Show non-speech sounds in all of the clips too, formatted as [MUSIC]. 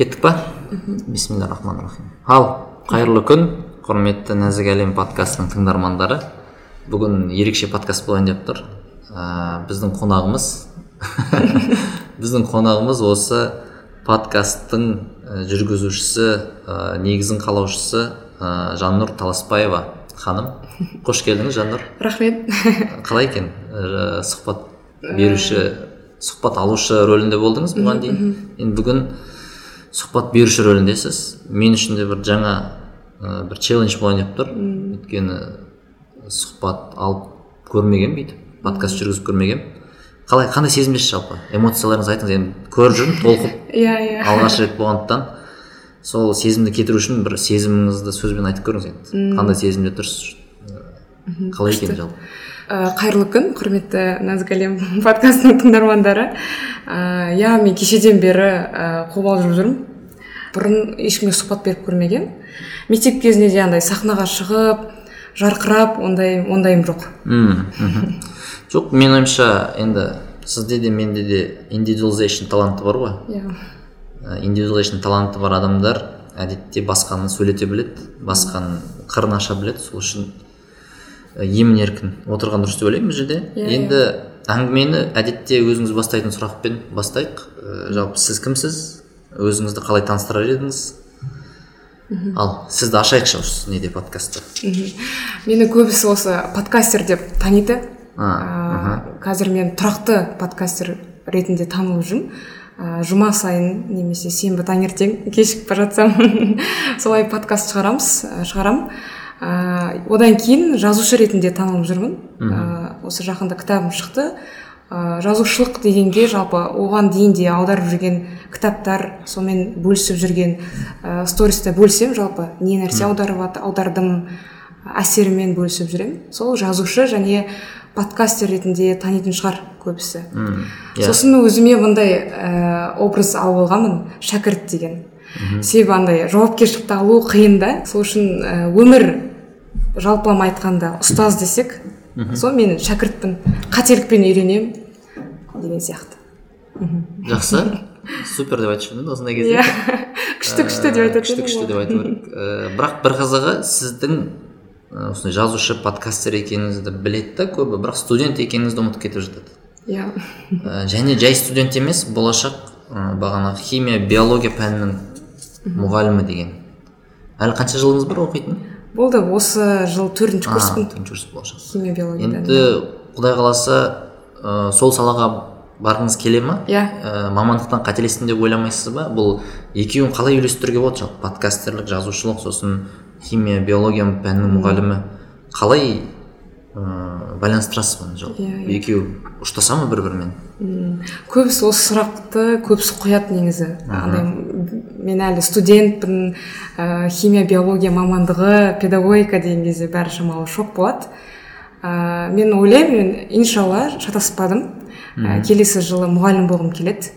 кеттік па? Бисмилля рахман рахим ал қайырлы күн құрметті нәзік әлем подкастының тыңдармандары. Бүгін ерекше подкаст болайын деп тұр. Ә, біздің қонағымыз [LAUGHS] біздің қонағымыз осы подкасттың ә, жүргізушісі ә, негізін қалаушысы ә, жаннұр таласбаева. Ханым қош келдіңіз жаннұр. Рахмет. [LAUGHS] Қалай екен? Ә, сұхбат беруші сұхбат алушы рөлінде болдыңыз бұған дейін. енді бүгін сұхбат беруші рөліндесіз мен үшін де бір жаңа ә, бір челлендж болайын деп тұр. Өйткені сұхбат алып көрмегенмін бүйтіп подкаст жүргізіп көрмегенмін. Қалай қандай сезімдесіз жалпы? Эмоцияларыңызды айтыңыз енді көріп жүрмін толқып [LAUGHS] иә иә. алғаш рет болғандықтан. Сол сезімді кетіру үшін бір сезіміңізді сөзбен айтып көріңіз енді. Қандай сезімде тұрсыз? Қалай екен жалпы? Қайырлы күн құрметті нәзік әлем [LAUGHS] подкастының тыңдармандары. Ә, иә мен кешеден бері қобалжып жүрмін. Бұрын ешкімге сұхбат беріп көрмеген. Мектеп кезінде де андай сахнаға шығып жарқырап ондай ондайым жоқ. Мм, мхм. жоқ менің ойымша енді сізде де менде де индивидуализейшн таланты бар ғой. Иә. Индивидуализейшн таланты бар адамдар әдетте басқаны сөйлете біледі басқаның қырын аша біледі. Сол үшін і, емін еркін отырған дұрыс деп ойлаймын бұл жерде. Иә, енді әңгімені әдетте өзіңіз бастайтын сұрақпен бастайық. Ә, жалпы сіз кімсіз? Өзіңізді қалай таныстырар едіңіз? Ал сізді ашайықшы осы неде подкастта мені көбісі осы подкастер деп таниды. А, Ә, қазір мен тұрақты подкастер ретінде танылып жүрмін. Ә, жұма сайын немесе сенбі таңертең кешігіп бара жатсам [LAUGHS] солай подкаст шығарамыз шығарамын ә, одан кейін жазушы ретінде танылып жүрмін. Ә, осы жақында кітабым шықты. Ә, жазушылық дегенге жалпы оған дейін де аударып жүрген кітаптар сонымен бөлісіп жүрген ә, стористе бөлсем жалпы не нәрсе аударып аудардым әсерімен бөлісіп жүремін сол жазушы және подкастер ретінде танитын шығар көбісі. Мм, иә. сосын өзіме мындай ә, образ алып алғанмын шәкірт деген. Себебі андай жауапкершілікті алу қиын да. Сол үшін ә, өмір жалпылама айтқанда ұстаз десек сол мен шәкіртпін қателікпен үйренемін. Деген сияқты. Жақсы. Супер деп айтып жүрмін осындай кезде. Иә. Күшті күшті деп айтатын күшті күшті деп айту керек Ә, бірақ бір қызығы сіздің ә, осындай жазушы подкастер екеніңізді біледі да көбі. Бірақ студент екеніңізді ұмытып кетіп жатады. Иә. Ә, және жай студент емес болашақ бағанағы химия биология пәнінің мұғалімі деген. Әлі қанша жылыңыз бар оқитын? Болды осы жыл төртінші А, курспын. төртінші курс болашақ. Химия биология енді құдай қаласа ә, сол салаға барғыңыз келе ма? Иә. Ә, мамандықтан қателестім деп ойламайсыз ба? Бұл екеуін қалай үйлестіруге болады? Жалпы подкастерлік жазушылық сосын химия биология пәнінің мұғалімі. Қалай ыыы байланыстырасыз бұны жалпы? Иә, иә. екеуі ұштаса ма бір бірімен М, көбісі осы сұрақты көбісі қояды негізі. Андай мен әлі студентпін ә, химия биология мамандығы педагогика деген кезде бәрі шамалы шок болады. Ә, мен ойлаймын мен иншалла шатаспадым. Ә, келесі жылы мұғалім болғым келеді.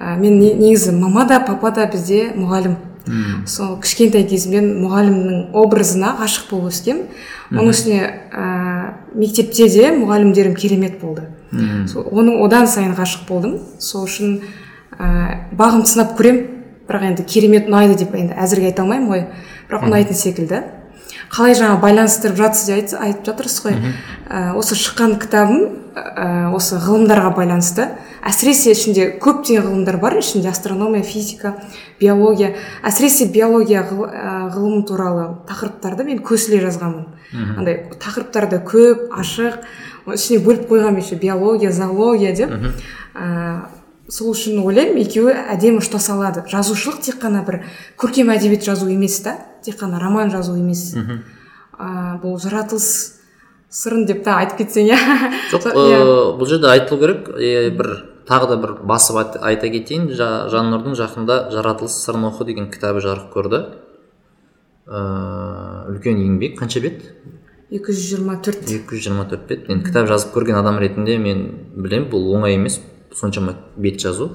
Ә, мен не- негізі мама да папа да бізде мұғалім. Сол кішкентай кезімнен мұғалімнің образына ғашық болып өскем оның үстіне ә, мектепте де мұғалімдерім керемет болды. Сол оның одан сайын ғашық болдым. Сол үшін ә, бағым сынап көрем бірақ енді керемет ұнайды деп енді әзірге айта алмаймын ғой. Бірақ ұнайтын секілді. Қалай жаңа байланыстырып жатсыз деп айт- айтып жатырсыз ғой. Ә, осы шыққан кітабым ә, осы ғылымдарға байланысты. Әсіресе ішінде көптеген ғылымдар бар. Ішінде астрономия физика биология. Әсіресе биология ғыл- ә, ғылым туралы тақырыптарды мен көсіле жазғанмын. Андай тақырыптарды көп ашық. Ішіне бөліп қойғанмын еще биология зоология деп. Ә, сол үшін ойлаймын екеуі әдемі ұштаса алады жазушылық тек қана бір көркем әдебиет жазу емес та. Тек қана роман жазу емес. Ә, бұл жаратылыс сырын деп та айтып кетсең иә. Жоқ ыыы, иә. бұл жерде айтылу керек. Бір тағы да бір басып айт- айта кетейін. Жа, жаннұрдың жақында жаратылыс сырын оқы деген кітабы жарық көрді. Ыыы үлкен еңбек. Қанша бет? 224 224 бет. Енді кітап жазып көрген адам ретінде мен білемін бұл оңай емес. Соншама бет жазу.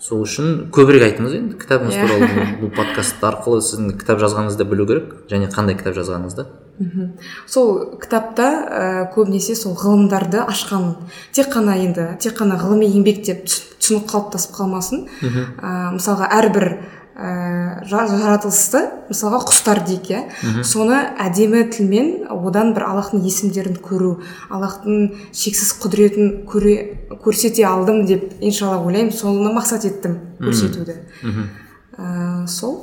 Сол үшін көбірек айтыңыз енді кітабыңыз Иә. туралы бұл, подкаст арқылы сіздің кітап жазғаныңызды білу керек және қандай кітап жазғаныңызды мхм. сол кітапта ә, көбінесе сол ғылымдарды ашқанмын тек қана енді тек қана ғылыми еңбек деп түс- түсінік қалыптасып қалмасын ә, мысалға әрбір ә, ә, жаратылысты мысалға құстар дейік иә. Соны әдемі тілмен одан бір аллахтың есімдерін көру аллахтың шексіз құдіретін көре көрсете алдым деп иншалла ойлаймын. Соны мақсат еттім көрсетуді. Ә, сол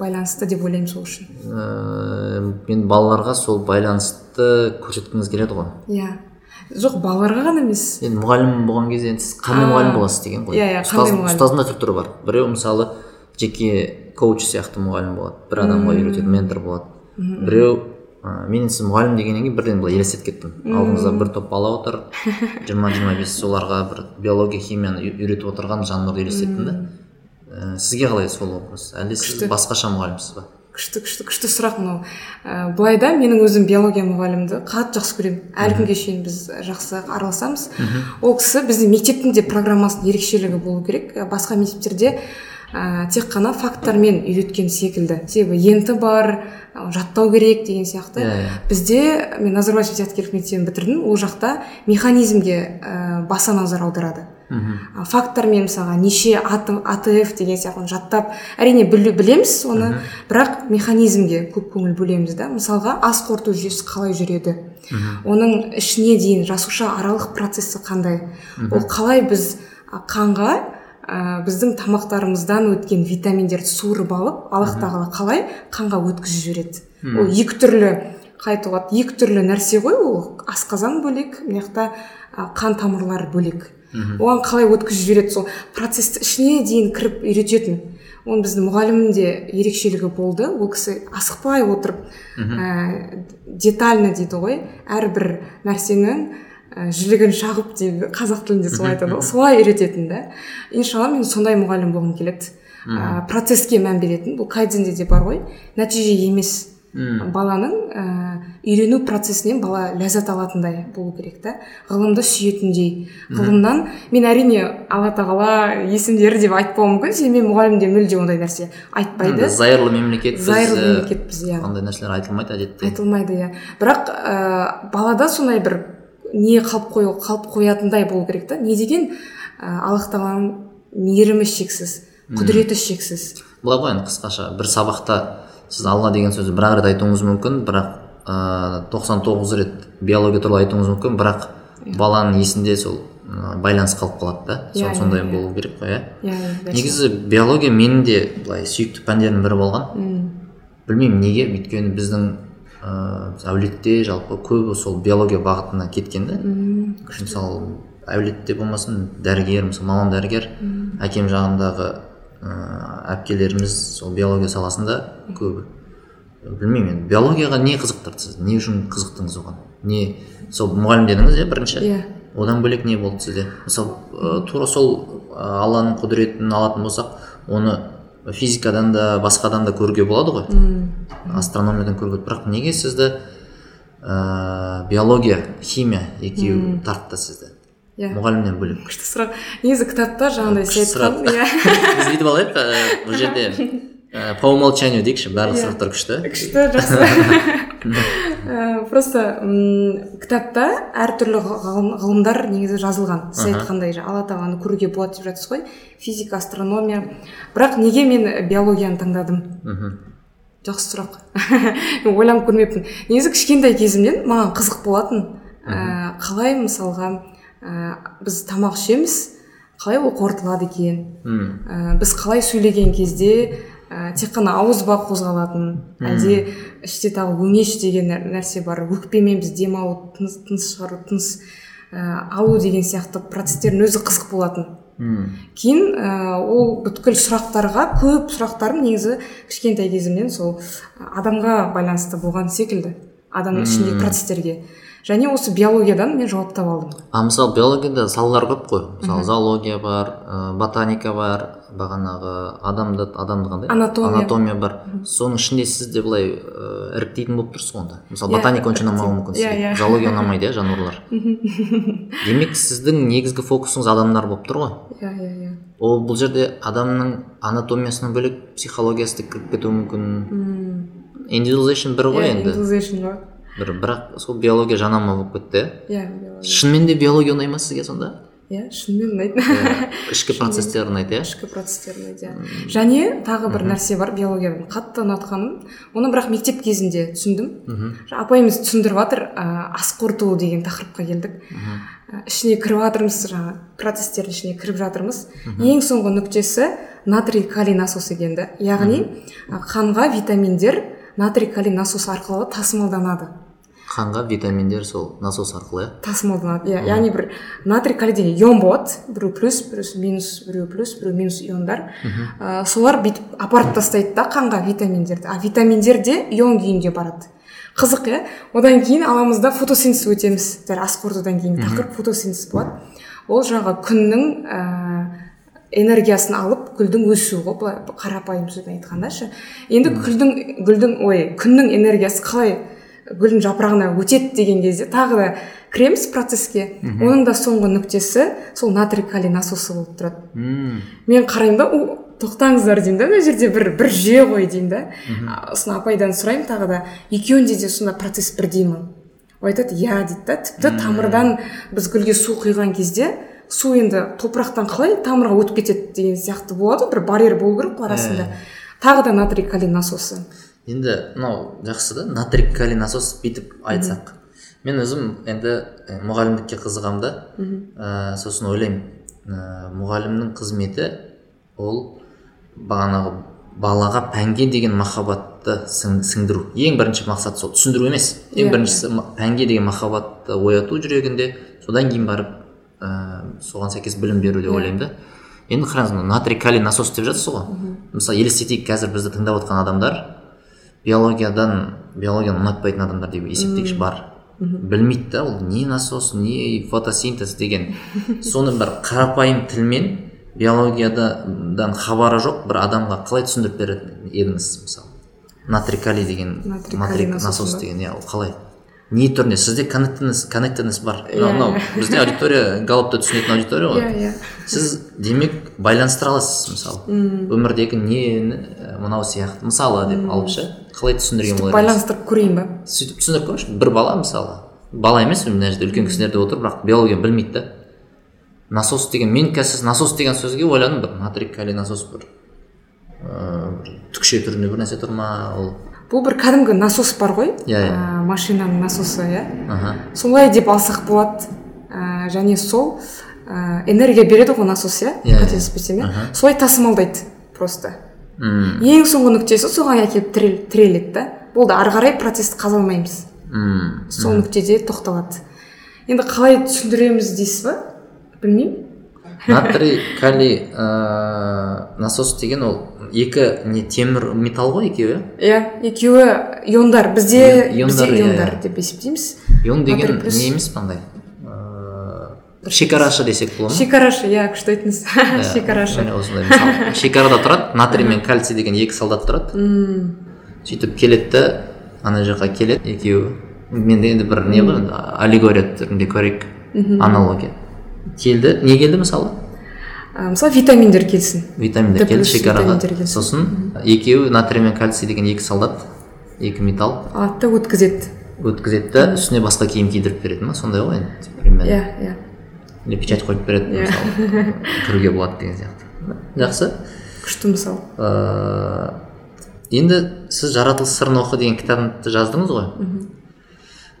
байланысты деп ойлаймын сол үшін. Ә, мен балаларға сол байланысты көрсеткіңіз келеді ғой. Иә. Жоқ балаларға ғана емес. Енді мұғалім болған кезде енді сіз қандай мұғалім боласыз деген ғой. иә иә ұстаздың да түр түрі бар. Біреу мысалы жеке коуч сияқты мұғалім болады. бір адамға үйретеді ментор болады. Біреу ә, мен сіз мұғалім дегеннен кейін бірден былай елестетіп кеттім. Алдыңызда бір топ бала отыр. [LAUGHS] жиырма жиырма бес соларға бір биология химияны үйретіп отырған жанрды елестеттім да. Ә, сізге қалай сол образ әлде сіз басқаша мұғалімсіз ба? Күшті күшті күшті сұрақ мынау. Ә, былай да менің өзім биология мұғалімді қатты жақсы көремін. Әлі күнге шейін біз жақсы араласамыз. Ол кісі біздің мектептің де программасының ерекшелігі болу керек. Басқа мектептерде ә, тек қана факттармен үйреткен секілді. Себебі енті бар жаттау керек деген сияқты. Иә иә. Бізде мен назарбаев зияткерлік мектебін бітірдім ол жақта механизмге ә, баса назар аударады. Мхм. А, факттармен мысалға неше атф деген сияқты жаттап әрине білу, білеміз оны бірақ механизмге көп көңіл бөлеміз да. Мысалға ас қорыту жүйесі қалай жүреді? Оның ішіне дейін жасуша аралық процесі қандай? Ол қалай біз қанға ә, біздің тамақтарымыздан өткен витаминдерді суырып алып аллах тағала қалай қанға өткізіп жібереді. Ол екі түрлі қалай айтуға екі түрлі нәрсе ғой ол асқазан бөлек мына жақта қан тамырлары бөлек. Оған қалай өткізіп жібереді сол процесті ішіне дейін кіріп үйрететін. Оның біздің мұғалімнің де ерекшелігі болды. Ол кісі асықпай отырып ә, детально дейді ғой әрбір нәрсенің ә, жілігін шағып дейді қазақ тілінде солай айтады ғой. Солай үйрететін да иншалла мен сондай мұғалім болғым келеді. Ә, процесске мән беретін. Бұл кайдзенде де бар ғой. Нәтиже емес. Баланың ә, үйрену процесінен бала ләззат алатындай болу керек та. Ғылымды сүйетіндей. Ғылымнан мен әрине алла тағала есімдері деп айтпауым мүмкін. Себебі мен мұғалімде мүлде ондай нәрсе айтпайды. Зайырлы мемлекетпіз зайырлы ә, мемлекетпіз иә. ондай нәрселер айтылмайды әдетте. Айтылмайды иә. Бірақ ә, балада сондай бір не қалып қою қалып қоятындай болу керек та. Не деген ә, аллах тағаланың мейірімі шексіз құдіреті шексіз. Былай ғой енді қысқаша. бір сабақта сіз алла деген сөзді бір ақ рет айтуыңыз мүмкін бірақ ыыы тоқсан тоғыз рет биология туралы айтуыңыз мүмкін бірақ баланың есінде сол байланыс қалып қалады да. Иә, Сол- иә, сондай иә. болу керек қой иә. Иә иә, негізі биология менің де былай сүйікті пәндерімнің бірі болған. Білмеймін неге өйткені біздің ыыы әулетте жалпы көбі сол биология бағытына кеткен да мысалы әулетте болмасын дәрігер мысалы мамам дәрігер әкем жағындағы ыыы әпкелеріміз сол биология саласында көбі білмеймін енді биологияға не қызықтырды сізді не үшін қызықтыңыз оған? Не сол мұғалім дедіңіз иә бірінші? Иә. Одан бөлек не болды сізде? Мысалы ы, тура сол алланың құдіретін алатын болсақ оны физикадан да басқадан да көруге болады ғой. Астрономиядан көруге бірақ неге сізді ыыы биология химия екеуі тартты сізді? Иә. Мұғалімнен бөлек. Күшті сұрақ. Негізі кітапта жаңағыдай сіз сұрақ. айтқан иә. [LAUGHS] Біз бүйтіп алайық ә, бұл жерде ә, по умолчанию дейікші барлық Иә. сұрақтар күшті. Күшті жақсы. [LAUGHS] [LAUGHS] Ә, просто м, кітапта әртүрлі ғылым, ғылымдар негізі жазылған. Сіз айтқандай алла тағаланы көруге болады деп жатырсыз ғой. Физика астрономия. Бірақ неге мен биологияны таңдадым? Мхм жақсы сұрақ. Мен [LAUGHS] ойланып көрмеппін. Негізі кішкентай кезімнен маған қызық болатын. Ә, қалай мысалға ә, біз тамақ ішеміз қалай ол қорытылады екен? Ә, біз қалай сөйлеген кезде ә, тек қана ауыз ба қозғалатын әлде іште тағы өңеш деген нәр- нәрсе бар өкпемен біз дем алу тыныс, тыныс шығару тыныс ә, алу деген сияқты процестердің өзі қызық болатын. Кейін ә, ол бүткіл сұрақтарға көп сұрақтарым негізі кішкентай кезімнен сол адамға байланысты болған секілді. Адамның ішіндегі процестерге. Және осы биологиядан мен жауап таба алдым. А мысалы биологияда салалар көп қой. Мысалы зоология бар ә, ботаника бар бағанағы адамды адамды қандай? Анатомия. анатомия бар. Соның ішінде сіз де былай ә, іріктейтін болып тұрсыз ғой онда. Мысалы Иә, ботаника онша ұнамауы мүмкін Иә, сізге. иә. зоология ұнамайды иә жануарлар. [LAUGHS] Демек сіздің негізгі фокусыңыз адамдар болып тұр ғой. Иә иә иә. Ол бұл жерде адамның анатомиясынан бөлек психологиясы да кіріп кетуі мүмкін. Индивидуализейшн бір ғой Иә, енді. Бір бірақ сол биология жанама болып кетті. Иә шынымен де биология ұнай ма сізге сонда? Иә шынымен ұнайды. Иә, [LAUGHS] ішкі процестер ұнайды иә? Ішкі процестер ұнайды иә. Және тағы бір нәрсе бар биологиядан қатты ұнатқаным оны бірақ мектеп кезінде түсіндім. Жаңа апайымыз түсіндіріп жатыр ас қорыту деген тақырыпқа келдік. Ішіне кіріп жатырмыз жаңағы процестердің ішіне кіріп жатырмыз. Ең соңғы нүктесі натрий калий насос екен да. Яғни қанға витаминдер натрий калий насос арқылы тасымалданады. Қанға витаминдер сол насос арқылы иә? Тасымалданады иә. Яғни бір натрий калий деген ион болады. Біреу плюс біреу минус біреу плюс біреу минус иондар. Ә, солар бүйтіп апарып тастайды да қанға витаминдерді. А витаминдер де ион күйінде барады. Қызық иә? Одан кейін аламыз да фотосинтез өтеміз. Дәл ас қорытудан кейін тақырып фотосинтез болады. Ол жаңағы күннің ә, энергиясын алып гүлдің өсуі ғой. Былай қарапайым сөзбен айтқанда ше. Енді гүлдің гүлдің ой күннің энергиясы қалай гүлдің жапырағына өтеді деген кезде тағы да кіреміз процеске оның да соңғы нүктесі сол натрий калий насосы болып тұрады. Мм, мен қараймын да «О, тоқтаңыздар деймін да мына жерде бір бір жүйе ғой деймін да. Сосын апайдан сұраймын тағы да екеуінде де сонда процесс бірдей ма? Ол айтады иә дейді да тіпті тамырдан біз гүлге су құйған кезде су енді топырақтан қалай тамырға өтіп кетеді деген сияқты болады ғой, бір барьер болу керек қой арасында. Тағы да натрий калий насосы. Енді мынау жақсы да натрий калий насос бүйтіп айтсақ. Мен өзім енді мұғалімдікке қызығамын да. Ә, сосын ойлаймын ә, мұғалімнің қызметі ол бағанағы балаға пәнге деген махаббатты сің- сіңдіру. Ең бірінші мақсат сол түсіндіру емес. Ең Иә, біріншісі пәнге деген махаббатты ояту жүрегінде содан кейін барып ә, соған сәйкес білім беру деп ойлаймын да. Енді қараңыз мына натрий калий насос деп жатырсыз ғой. Мысалы елестетейік қазір бізді тыңдап отқан адамдар биологиядан биологияны ұнатпайтын адамдар деп есептейікші бар. Білмейді да ол не насос не фотосинтез деген. [LAUGHS] Соны бір қарапайым тілмен биологиядан хабары жоқ бір адамға қалай түсіндіріп берер едіңіз мысалы? Натрий калий деген Натрий насос деген иә ол қалай? Не түрінде сізде коннектеднес бар. Иә, мынау мынау бізде аудитория галопты түсінетін аудитория ғой. Иә иә. Сіз демек байланыстыра аласыз мысалы. Өмірдегі нені мынау сияқты мысалы деп алып ше қалай түсіндірген болар байланыстырып көрейін ба? Сөйтіп түсіндіріп көріңізші бір бала мысалы. Бала емес мына жерде үлкен кісілер де отыр бірақ биология білмейді да. Насос деген мен қазір насос деген сөзге ойладым бір натрий калий насос бір ыыы бір түкше түрінде бір нәрсе тұр ма ол бұл бір кәдімгі насос бар ғой. Иә, иә. ә, машинаның насосы иә. Аха. Солай деп алсақ болады. Ә, және сол ә, энергия береді ғой насос иә? Иә, иә. қателеспесем иә солай тасымалдайды просто. М, ең соңғы нүктесі соған әкеліп тірел- тіреледі да. Болды ары қарай процессті қаза алмаймыз м, сол нүктеде тоқталады. Енді қалай түсіндіреміз дейсіз ба? Білмеймін. Натрий калий ыыы насос деген ол екі не темір металл ғой екеуі иә? Екеуі иондар. Бізде Иондар, бізде иә, иондар иә. деп есептейміз. Ион деген не емес па андай? Шекарашы десек бола ма? Шекарашы иә күшті айттыңыз. [LAUGHS] [LAUGHS] Шекарашы. міне осындай мысалы шекарада тұрады натрий мен кальций деген екі солдат тұрады. Сөйтіп келеді да ана жаққа келеді екеуі. Менде енді бір не ғой аллегория түрінде көрейік. Аналогия. Келді. Не келді мысалы? Мысалы витаминдер келсін. Витаминдер келді шекараға. сосын екеуі натрий мен кальций деген екі солдат екі металл. Да өткізеді. Өткізеді. Да үстіне басқа киім кидіріп береді ма? Сондай ғой енді примерно иә иә. или печать қойып береді Иә. мысалы. Кіруге болады деген сияқты. Жақсы. Күшті мысал. Ыыы енді сіз жаратылыс сырын оқы деген кітабыңды жаздыңыз ғой?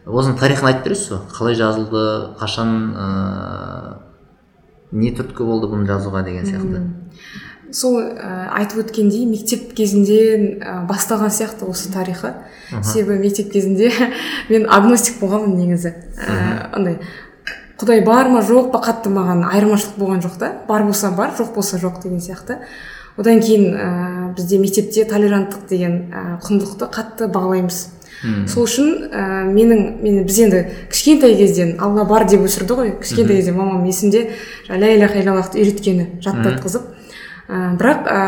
Осының тарихын айтып бересіз ба қалай жазылды қашан ыыы не түрткі болды бұны жазуға деген сияқты. Сол ә, айтып өткендей мектеп кезінде ә, басталған сияқты осы тарихы. Себебі мектеп кезінде [LAUGHS] мен агностик болғанмын негізі. Ә, андай құдай бар ма жоқ па? қатты маған айырмашылық болған жоқ та. Бар болса бар жоқ болса жоқ деген сияқты. Одан кейін ә, бізде мектепте толеранттық деген ә, құндылықты қатты бағалаймыз. Сол үшін ә, менің мен біз енді кішкентай кезден алла бар деп өсірді ғой кішкентай кезде мамам есімде ля иляха иллаллахты үйреткені жаттатқызып ә, бірақ ә,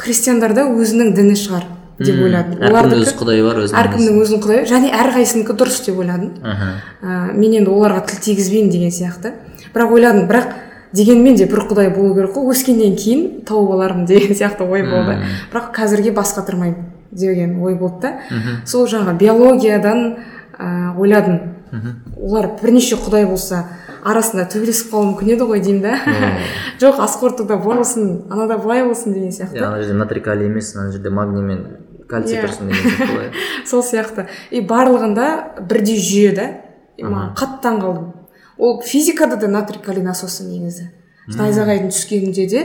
христиандарда өзінің діні шығар деп ойладым. Әркімнің өз құдайы бар өзінің әркімнің өзінің құдайы. Және әрқайсысынікі дұрыс деп ойладым. Ә, мен енді оларға тіл тигізбеймін деген сияқты. Бірақ ойладым бірақ дегенмен де бір құдай болу керек қой. Өскеннен кейін тауып алармын деген [LAUGHS] сияқты ой болды. Бірақ қазірге бас қатырмаймын деген ой болды да. Сол жаңағы биологиядан ә, ойладым. Олар бірнеше құдай болса арасында төбелесіп қалуы мүмкін еді ғой деймін да. [LAUGHS] Жоқ асқорытуда былай болсын анада былай болсын деген сияқты. Ана жерде натрий калий емес ана жерде магний мен кальций Иә. тұрсын деген сияқты [LAUGHS] сол сияқты. И барлығында бірдей жүйе да. Маған қатты таң қалдым ол физикада да натрий калий насосы негізі. Найзағайдың түскенінде де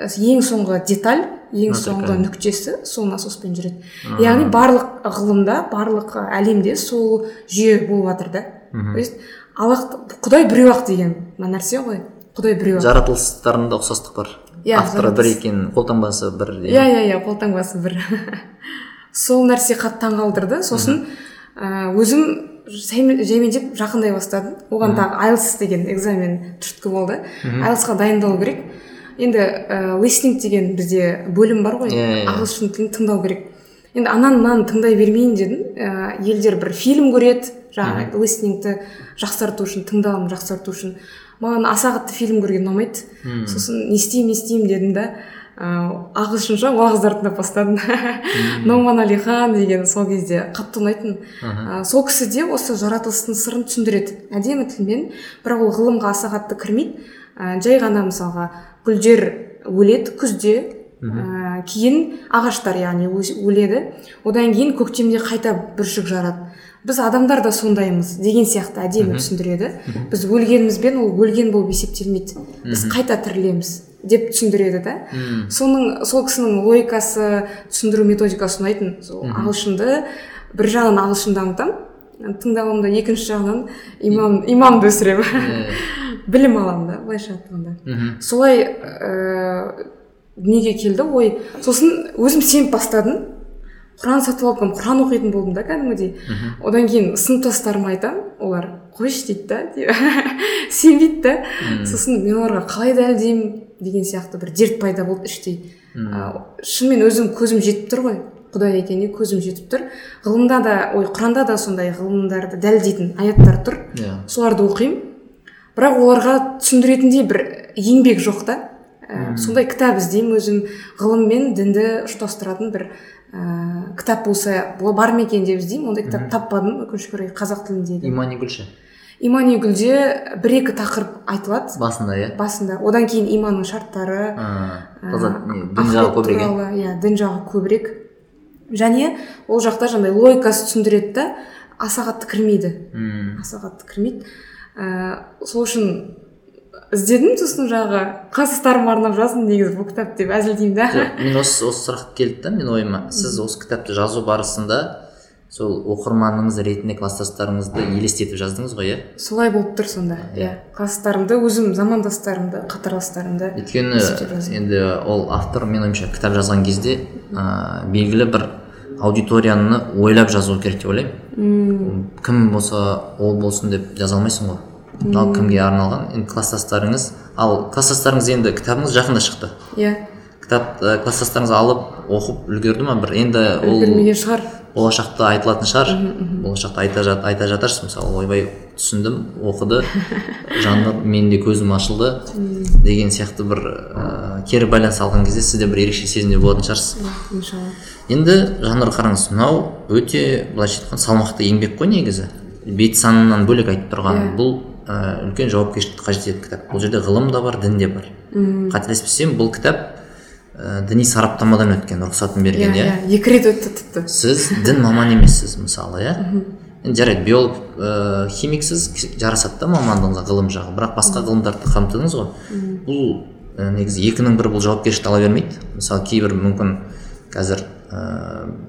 ең соңғы деталь ең соңғы нүктесі сол насоспен жүреді. Яғни барлық ғылымда барлық э, әлемде сол жүйе болып жатыр да. То есть аллах құдай біреу ақ деген мына нәрсе ғой. Құдай біреу ақ жаратылыстарында ұқсастық бар. Иә, авторы бір екен қолтаңбасы бір иә иә иә қолтаңбасы бір. [LAUGHS] Сол нәрсе қатты таңғалдырды сосын өзім жаймендеп жақындай бастадым. Оған тағы айлс деген экзамен түрткі болды. Айлсқа дайындалу керек енді ә, листинг деген бізде бөлім бар ғой. Иә, иә, иә. ағылшын тілін тыңдау керек. Енді ананы мынаны тыңдай бермейін дедім. Ә, елдер бір фильм көреді жаңағы листингті жақсарту үшін тыңдалымды жақсарту үшін. Маған аса қатты фильм көрген ұнамайды. Сосын не істеймін не істеймін дедім да ыыы ағылшынша уағыздар тыңдап бастадым номан алихан деген сол кезде қатты ұнайтын. Ә, сол кісі де осы жаратылыстың сырын түсіндіреді. Әдемі тілмен. Бірақ ол ғылымға аса қатты кірмейді. Ә, жай ғана мысалға гүлдер өледі күзде. Ә, кейін ағаштар яғни өледі. Одан кейін көктемде қайта бүршік жарады. Біз адамдар да сондаймыз деген сияқты әдемі түсіндіреді. Біз өлгенімізбен ол өлген болып есептелмейді. Біз қайта тірілеміз деп түсіндіреді да. Соның сол кісінің логикасы түсіндіру методикасы ұнайтын сол ағылшынды бір жағынан ағылшын дамытамын тыңдауымды екінші жағынан имам имамды өсіремін. Білім аламын да былайша айтқанда. Солай ыыы дүниеге келді. Ой сосын өзім сеніп бастадым. Құран сатып алып құран оқитын болдым да кәдімгідей. Одан кейін сыныптастарыма айтамын олар қойшы дейді да [LAUGHS] сенбейді да. Сосын мен оларға қалай дәлелдеймін деген сияқты бір дерт пайда болды іштей. Шынымен өзім көзім жетіп тұр ғой. Құдай екеніне көзім жетіп тұр. Ғылымда да ой құранда да сондай ғылымдарды дәлелдейтін аяттар тұр. Иә. Соларды оқимын. Бірақ оларға түсіндіретіндей бір еңбек жоқ та. Ә, сондай кітап іздеймін өзім ғылым мен дінді ұштастыратын бір ә, кітап болса бол- бар ма екен деп іздеймін. Ондай кітап таппадым өкінішке орай қазақ тіліндегі имани гүлші имани гүлде бір екі тақырып айтылады. Басында иә? Басында. Одан кейін иманның шарттары ә, дін жағы көбірек иә? иә дін жағы көбірек. Және ол жақта жаңағыдай логикасы түсіндіреді да аса қатты кірмейді. Аса қатты кірмейді. Ә, сол үшін іздедім сосын жаңағы класстастарыма арнап жаздым негізі бұл кітап деп әзілдеймін да. Мен осы осы сұрақ келді да менің ойыма. Сіз осы кітапты жазу барысында сол оқырманыңыз ретінде класстастарыңызды елестетіп жаздыңыз ғой иә? Солай болып тұр сонда иә. класстастарымды өзім замандастарымды қатарластарымды өйткені енді ол автор менің ойымша кітап жазған кезде ә, белгілі бір аудиторияны ойлап жазу керек деп ойлаймын. Кім болса ол болсын деп жаза алмайсың ғой. Мынау кімге арналған? Енді класстастарыңыз ал класстастарыңыз енді кітабыңыз жақында шықты. Иә. Кітап ә, класстастарыңыз алып оқып үлгерді ма? Бір енді ол үлгермеген шығар. болашақта айтылатын шығар. Болашақта айта, жат, айта жатарсыз. Мысалы ойбай түсіндім оқыды [LAUGHS] жаны менің де көзім ашылды деген сияқты бір ә, кері байланыс алған кезде сізде бір ерекше сезімде болатын шығарсыз. Иншалла. Енді жанр қараңыз мынау өте былайша айтқанда салмақты еңбек қой негізі. Бет санынан бөлек айтып тұрған. Иә. бұл ә, үлкен жауапкершілікті қажет ететін кітап. Бұл жерде ғылым да бар дін де бар. Қателеспесем бұл кітап ә, діни сараптамадан өткен рұқсатын берген иә иә? иә екі рет өтті тіпті. Сіз дін маманы емессіз мысалы иә? Енді жарайды биолог ә, химиксіз жарасады да мамандығыңызға ғылым жағы бірақ басқа ғылымдарды қамтыдыңыз ғой. Бұл ә, негізі екінің бірі бұл жауапкершілікті ала бермейді. Мысалы кейбір мүмкін қазір ә,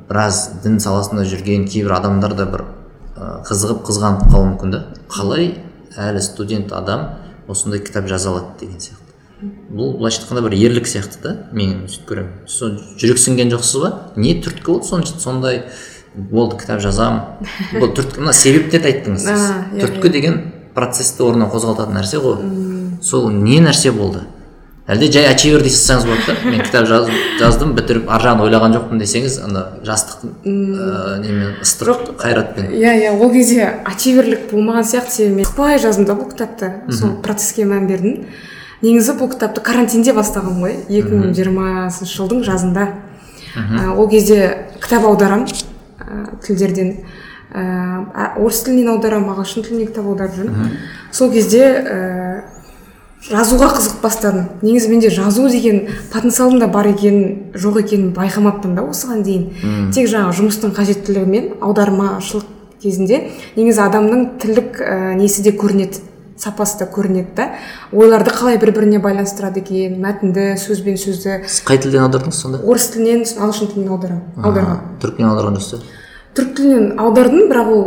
біраз дін саласында жүрген кейбір адамдар да бір ә, қызығып қызғанып қалуы мүмкін да. Қалай әлі студент адам осындай кітап жаза алады деген сияқты. Бұл былайша айтқанда бір ерлік сияқты да мен сөйтіп көремін. Сол жүрексінген жоқсыз ба? Не түрткі болды сон- сондай болды кітап жазамын бұл [LAUGHS] түрткі мына себептерді айттыңыз сіз. Иә, түрткі деген процесті орнынан қозғалтатын нәрсе ғой. Сол не нәрсе болды? Әлде жай ачивер дей салсаңыз болады да [LAUGHS] мен кітап жаздым, жаздым бітіріп ар жағын ойлаған жоқпын десеңіз ана жастық ә, немен ыстық қайратпен. иә иә ол кезде ачиверлік болмаған сияқты себебі мен жаздым да бұл кітапты сол процесске мән бердім. Негізі бұл кітапты карантинде бастағанмын ғой екі мың жиырмасыншы жылдың жазында. Ә, ол кезде кітап аударам тілдерден. Ә, орыс тілінен аударамын ағылшын тілінен кітап аударып жүрмін. Сол кезде ә, жазуға қызығып бастадым. Негізі менде жазу деген потенциалдың да бар екенін жоқ екенін байқамаппын да осыған дейін. Тек жаңағы жұмыстың қажеттілігімен аудармашылық кезінде. Негізі адамның тілдік ә, несі де көрінеді. Сапасы да көрінеді да. Ойларды қалай бір біріне байланыстырады екен мәтінді сөз бен сөзді. Сіз қай тілден аудардыңыз сонда? Орыс тілінен ағылшын тілінен аударамын аударғанмын түрік тілінен аударған жоқсыз түрік тілінен аудардым бірақ ол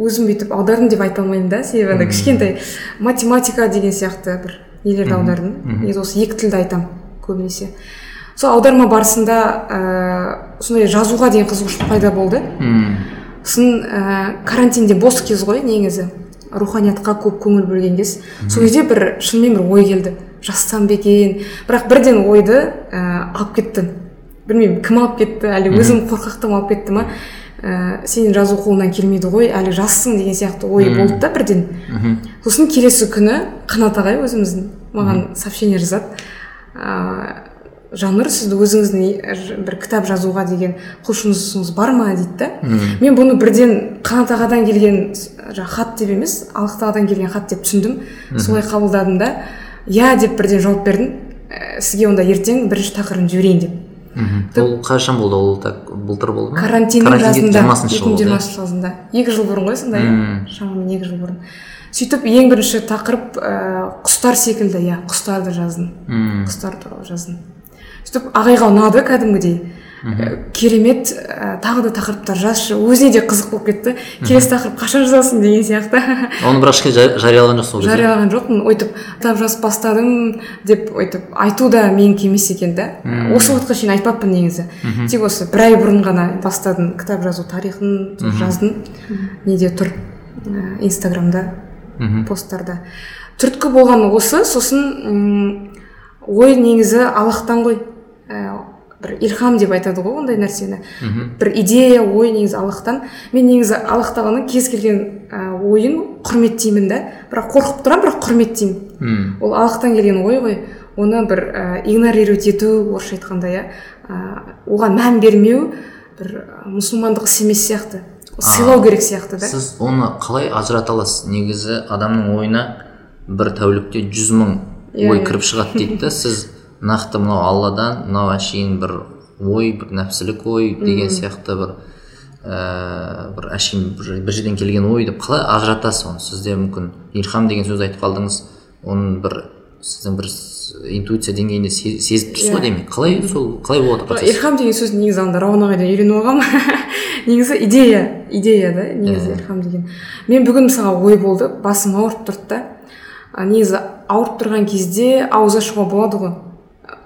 өзім бүйтіп аудардым деп айта алмаймын да себебі андай кішкентай математика деген сияқты бір нелерді аудардым. Негізі осы екі тілді айтамын көбінесе. Сол аударма барысында ә, сондай жазуға деген қызығушылық пайда болды. Сосын ә, карантинде бос кез ғой негізі. Руханиятқа көп көңіл бөлген кез сол кезде бір шынымен бір ой келді. Жазсам ба екен? Бірақ бірден ойды ә, алып кетті білмеймін кім алып кетті? Әлі өзім қорқақтығым алып кетті ма? Ә, сенің жазу қолыңнан келмейді ғой әлі жассың деген сияқты ой болды да бірден. Сосын келесі күні қанат ағай өзіміздің маған сообщение жазады. Ә, жаннұр сізді өзіңіздің ж- бір кітап жазуға деген құлшынысыңыз бар ма дейді да? Мен бұны бірден қанат ағадан келген жаңағы хат деп емес алықты ағадан келген хат деп түсіндім. Солай қабылдадым да иә деп бірден жауап бердім. «Ә, сізге онда ертең бірінші тақырыбын жіберейін деп. Ол қашан болды? Ол так былтыр болды ма? Карантиннің жиырмасыншы екі жыл мың жиырмасыншы жазында. Екі жыл бұрын ғой сонда иә? Шамамен екі жыл бұрын. Сөйтіп ең бірінші тақырып ә, құстар секілді иә құстарды жаздым. Құстар туралы жаздым. Сөйтіп ағайға ұнады кәдімгідей. Ә, керемет ә, тағы да тақырыптар жазшы өзіне де қызық болып кетті. Келесі тақырып қашан жазасың деген сияқты. Оны бірақ ешкім жа- жариялаған жоқсыз ол жариялаған жоқпын. Өйтіп кітап жазып бастадым деп өйтіп айту да менікі емес екен да. Осы уақытқа шейін айтпаппын негізі. Тек осы бір ай бұрын ғана бастадым кітап жазу тарихын жаздым. Неде тұр? Ә, инстаграмда. Посттарда. Түрткі болғаны осы сосын м, ой негізі аллахтан ғой. Бір илхам деп айтады ғой ондай нәрсені. Бір идея ой негізі аллахтан. Мен негізі аллах тағаланың кез келген ә, ойын құрметтеймін да. Бірақ қорқып тұрамын бірақ құрметтеймін. Ол аллахтан келген ой ғой. Оны бір ә, игнорировать ету орысша айтқанда иә. Ә, оған мән бермеу бір ә, мұсылмандық іс емес сияқты. Сыйлау керек сияқты да. сіз оны қалай ажырата аласыз? Негізі адамның ойына бір тәулікте жүз мың Иә, ой иә. кіріп шығады дейді да. [LAUGHS] Сіз нақты мынау алладан мынау әшейін бір ой бір нәпсілік ой деген сияқты бір ііі бір әшейін бір бір жерден келген ой деп қалай ажыратасыз оны? Сізде мүмкін илхам деген сөз айтып қалдыңыз оның бір сіздің бір интуиция деңгейінде се- сезіп тұрсыз ғой Иә. деймін. Қалай сол қалай болады процесс? Илхам деген сөзді негізі анда рауан ағайдан үйреніп алғанмын [LAUGHS] негізі идея идея да негізі илхам деген. Мен бүгін мысалға ой болды басым ауырып тұрды да. Негізі ауырып тұрған кезде ауыз ашуға болады ғой.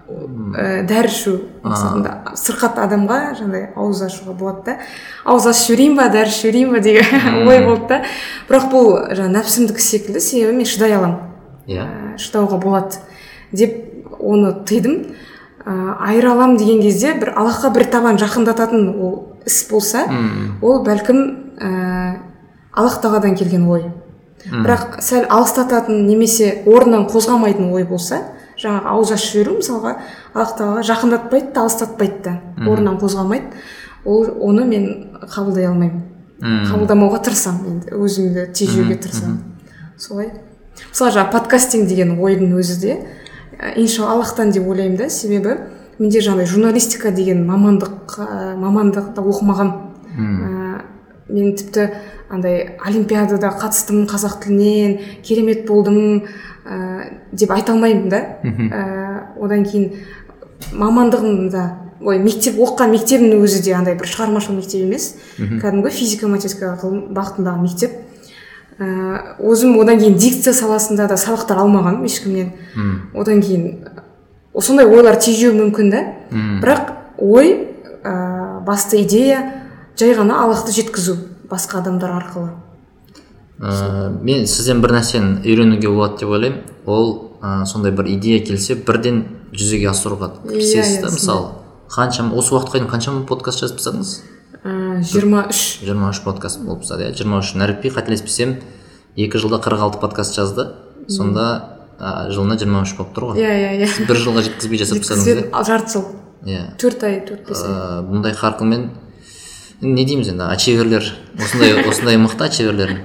Ә, дәрі ішу мақсатында. Сырқат адамға жаңағыдай ауыз ашуға болады да. Ауыз ашып жіберейін ба дәрі ішіп жіберейін ба деген ой болды да. Бірақ бұл жаңағы нәпсімдікі секілді себебі мен шыдай аламын. Иә. Ә, шыдауға болады деп оны тыйдым. Ә, айыра аламын деген кезде бір аллахқа бір табан жақындататын ол іс болса ол бәлкім ә, аллах тағаладан келген ой. Бірақ сәл алыстататын немесе орнынан қозғамайтын ой болса жаңағы ауыз ашып жіберу мысалға аллах тағала жақындатпайды да алыстатпайды да орнынан қозғамайды ол оны мен қабылдай алмаймын. Қабылдамауға тырысамын енді өзімді тежеуге тырысамын. солай. Мысалы жаңағы подкастинг деген ойдың өзі де ә, иншалла аллахтан деп ойлаймын да себебі менде жаңағыдай журналистика деген мамандық ә, мамандықты оқымағанмын ә, мен тіпті андай олимпиадада қатыстым қазақ тілінен керемет болдым ә, деп айта алмаймын да. Ә, одан кейін мамандығымда ой мектеп оқыған мектебімнің өзі де андай бір шығармашылық мектеп емес. Кәдімгі физика математика ғылым бағытындағы мектеп. Ә, өзім одан кейін дикция саласында да сабақтар алмағанмын ешкімнен. Одан кейін сондай ойлар тежеуі мүмкін да. Бірақ ой ә, басты идея жай ғана аллахты жеткізу басқа адамдар арқылы. Ә, мен сізден бір нәрсені үйренуге болады деп ойлаймын. Ол ә, сондай бір идея келсе бірден жүзеге асыруға кірісесіз иә, да мысалы. Қаншама осы уақытқа дейін қаншама подкаст жазып тастадыңыз? Ә, жиырма үш. Жиырма үш подкаст болып тастады иә? Жиырма үш нәріпби қателеспесем екі жылда қырық алты подкаст жазды. Сонда ә, жылына жиырма үш болып тұр ғой. Иә иә иә. Бір жылға жеткізбей жасап тастадыңыз иә? Жарты жыл. Иә. Төрт ай төрт бес ай бұндай қарқынмен не дейміз енді ачиверлер осындай осындай мықты ачиверлер.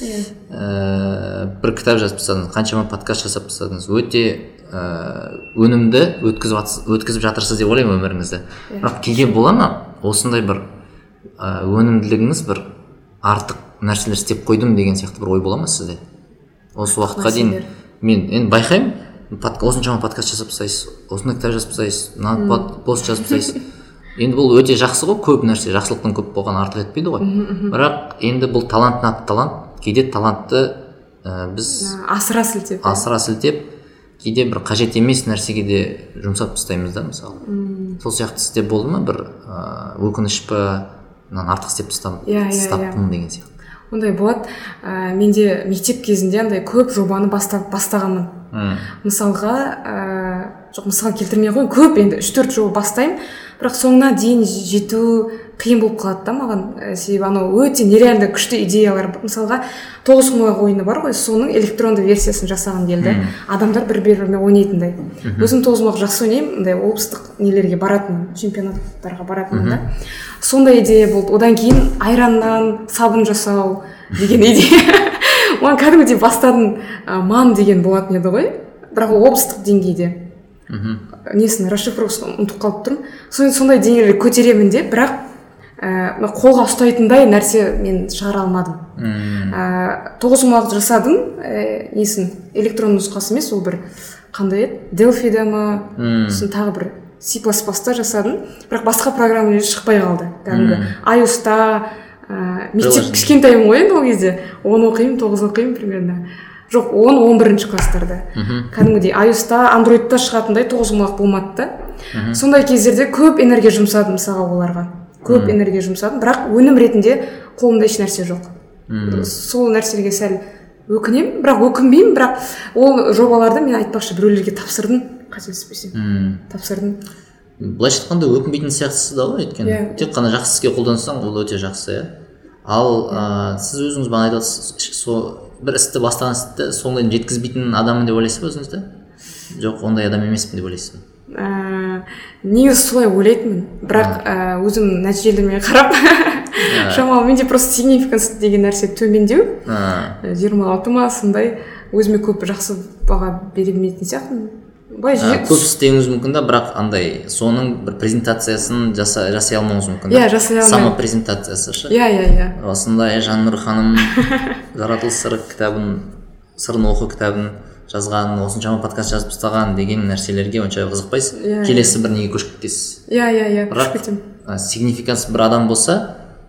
Иә бір кітап жазып тастадыңыз қаншама подкаст жасап тастадыңыз өте ә, өнімді өткізіп өткізіп жатырсыз деп ойлаймын өміріңізді. Бірақ кейде бола ма? Осындай бір ә, өнімділігіңіз бір артық нәрселер істеп қойдым деген сияқты бір ой бола ма сізде? Осы уақытқа дейін мен енді байқаймын осыншама подкаст жасап тастайсыз осындай кітап жазып тастайсыз мына пост жазып тастайсыз [LAUGHS] енді бұл өте жақсы ғой көп нәрсе жақсылықтың көп болғаны артық етпейді ғой. Бірақ енді бұл талант нақ талант кейде талантты ә, біз асыра сілтеп асыра сілтеп кейде бір қажет емес нәрсеге де жұмсап тастаймыз да мысалы. Сол сияқты сізде болды ма? бір ыыы өкініш па мынаны артық істеп тастам Иә, иә, тастаппын деген сияқты. Ондай болады. Ә, менде мектеп кезінде андай көп жобаны бастап бастағанмын. М, мысалға ә, жоқ мысал келтірмей ақ қояйын. Көп енді үш төрт жоба бастаймын. Бірақ соңына дейін жету қиын болып қалады да маған. Ә, себебі анау өте нереально күшті идеялар мысалға тоғыз құмалақ ойыны бар ғой соның электронды версиясын жасағым келді. Адамдар бір бірімен ойнайтындай өзім тоғыз құмалақ жақсы ойнаймын мындай облыстық нелерге баратынмын чемпионаттарға баратынмын да. Сондай идея болды. Одан кейін айраннан сабын жасау деген идея. [LAUGHS] Маған кәдімгідей бастадың ә, ман деген болатын еді ғой. Бірақ ол облыстық деңгейде. Несін расшифровкасын ұмытып қалып тұрмын. Сон- сондай деңгейлерге көтеремін деп бірақ ә, қолға ұстайтындай нәрсе мен шығара алмадым. М, ә, жасадым. Ә, несін электронды нұсқасы емес ол бір қандай еді? Делфида ма? Мм. сосын тағы бір та жасадым. Бірақ басқа программалар шықпай қалды кәдімгі. iOS-та ә, мектеп кішкентаймын ғой енді ол кезде. Он оқимын тоғыз оқимын примерно. Жоқ он он бірінші класстарда кәдімгідей iOS-та андроидта шығатындай тоғыз құмалақ болмады да сондай кездерде көп энергия жұмсадым мысалға оларға. Көп энергия жұмсадым. Бірақ өнім ретінде қолымда еш нәрсе жоқ. Сол нәрселерге сәл өкінемін бірақ өкінбеймін. Бірақ ол жобаларды мен айтпақшы біреулерге тапсырдым қателеспесем. Тапсырдым. Былайша айтқанда өкінбейтін сияқтысыз да ғой өйткені. Иә. тек қана жақсы іске қолдансаң ол өте жақсы иә. Ал ә, сіз өзіңіз бағана айтып отырсыз сол бір істі бастаған істі соңына дейін жеткізбейтін адаммын деп ойлайсыз ба өзіңізді? Жоқ ондай адам емеспін деп ойлайсыз ба? Ә, негізі солай ойлайтынмын. Бірақ ә, өзім нәтижелеріме қарап [LAUGHS] шамалы менде просто сигнификанс деген нәрсе төмендеу. Жиырма алты ма сондай. Өзіме көп жақсы баға бере бермейтін сияқтымын. Былай ә, көп істеуіңіз мүмкін да бірақ андай соның бір презентациясын жаса, жасай алмауыңыз мүмкін Иә, жасай алмаймын. самопрезентациясы ше? Иә иә иә. Осындай жаннұр ханым [LAUGHS] жаратылыс сыры кітабын сырын оқу кітабын жазған осыншама подкаст жазып тастаған деген нәрселерге онша қызықпайсыз. Иә, келесі бір неге көшіп кетесіз? Иә иә иә бірақ кетемін. ә, сигнификанс бір адам болса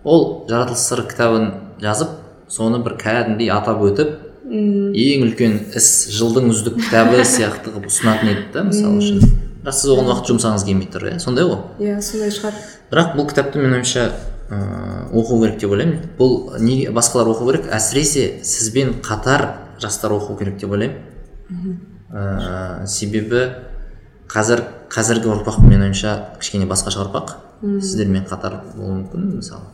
ол жаратылыс сыры кітабын жазып соны бір кәдімгідей атап өтіп ең үлкен іс жылдың үздік кітабы [LAUGHS] сияқты қылып ұсынатын еді да мысалы үшін. Бірақ сіз оған уақыт жұмсағыңыз келмей тұр иә сондай ғой. Иә сондай шығар. Бірақ бұл кітапты менің ойымша ыыы оқу керек деп ойлаймын. Бұл неге басқалар оқу керек әсіресе сізбен қатар жастар оқу керек деп ойлаймын. Ыыы себебі қазір қазіргі ұрпақ менің ойымша кішкене басқаша ұрпақ. Сіздермен қатар болуы мүмкін мысалы.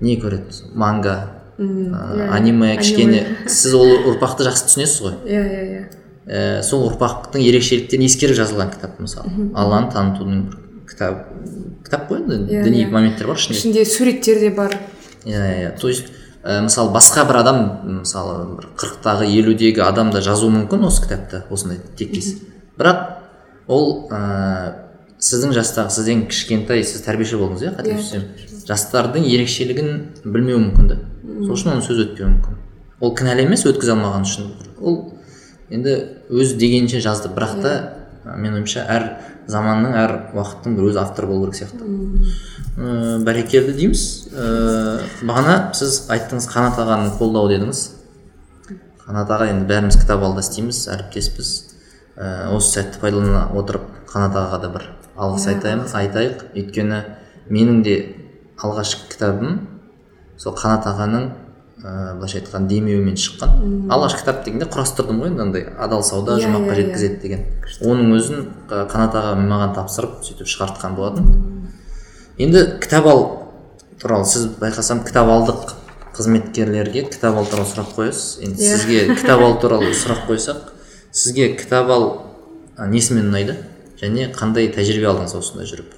Не көреді? Манга. Ыыы, аниме кішкене. Сіз ол ұрпақты жақсы түсінесіз ғой? Иә иә иә. Ә, сол ұрпақтың ерекшеліктерін ескеріп жазылған кітап мысалы. Алланы танытудың бір кітап кітап қой енді Иә, діни иә. моменттер бар ішінде. Ішінде суреттер де бар. Иә иә. То есть ә, мысалы басқа бір адам мысалы бір қырықтағы елудегі адам да жазуы мүмкін осы кітапты осындай тектес бірақ ол ә, сіздің жастағы сізден кішкентай сіз тәрбиеші болдыңыз иә қателеспесем. Жастардың ерекшелігін білмеуі мүмкін да. Сол үшін оның сөз өтпеуі мүмкін. Ол кінәлі емес өткізе алмаған үшін ол енді өз дегенінше жазды. Бірақ та менің ойымша әр заманның әр уақыттың бір өз авторы болу керек сияқты. Ыыы бәрекелді дейміз. Ыыы бағана сіз айттыңыз қанат ағаны қолдау дедіңіз. Қанат аға енді бәріміз кітап алда істейміз әріптеспіз. Ыыы осы сәтті пайдалана отырып қанат ағаға да бір алғыс айтайын айтайық. Өйткені менің де алғашқы кітабым. Сол қанат ағаның ыыы былайша айтқанда демеуімен шыққан. Алғашқы кітап дегенде құрастырдым ғой енді андай адал сауда Иә, жұмаққа иә, иә. жеткізеді деген оның өзін ы, қанат аға маған тапсырып сөйтіп шығартқан болатын. Енді кітап ал туралы сіз байқасам кітап алдық қызметкерлерге. Кітап ал туралы сұрақ қоясыз. Енді Иә. сізге кітап ал туралы [LAUGHS] сұрақ қойсақ сізге кітап ал несімен ұнайды? Және қандай тәжірибе алдыңыз осында жүріп?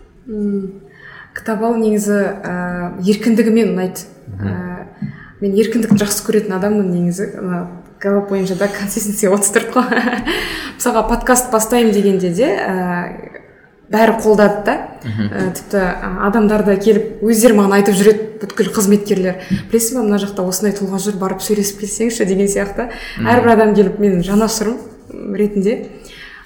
Кітап ал негізі ә, еркіндігімен ұнайды. Ә, мен еркіндікті жақсы көретін адаммын негізі. Галап бойынша да консистенси отыз төрт қой. [LAUGHS] Мысалға подкаст бастаймын дегенде де ә, бәрі қолдады да. Ә, тіпті адамдар да келіп өздері маған айтып жүреді бүткіл қызметкерлер. Білесің ба мына жақта осындай тұлға жүр барып сөйлесіп келсеңші деген сияқты. Әрбір адам келіп менің жанашырым ретінде.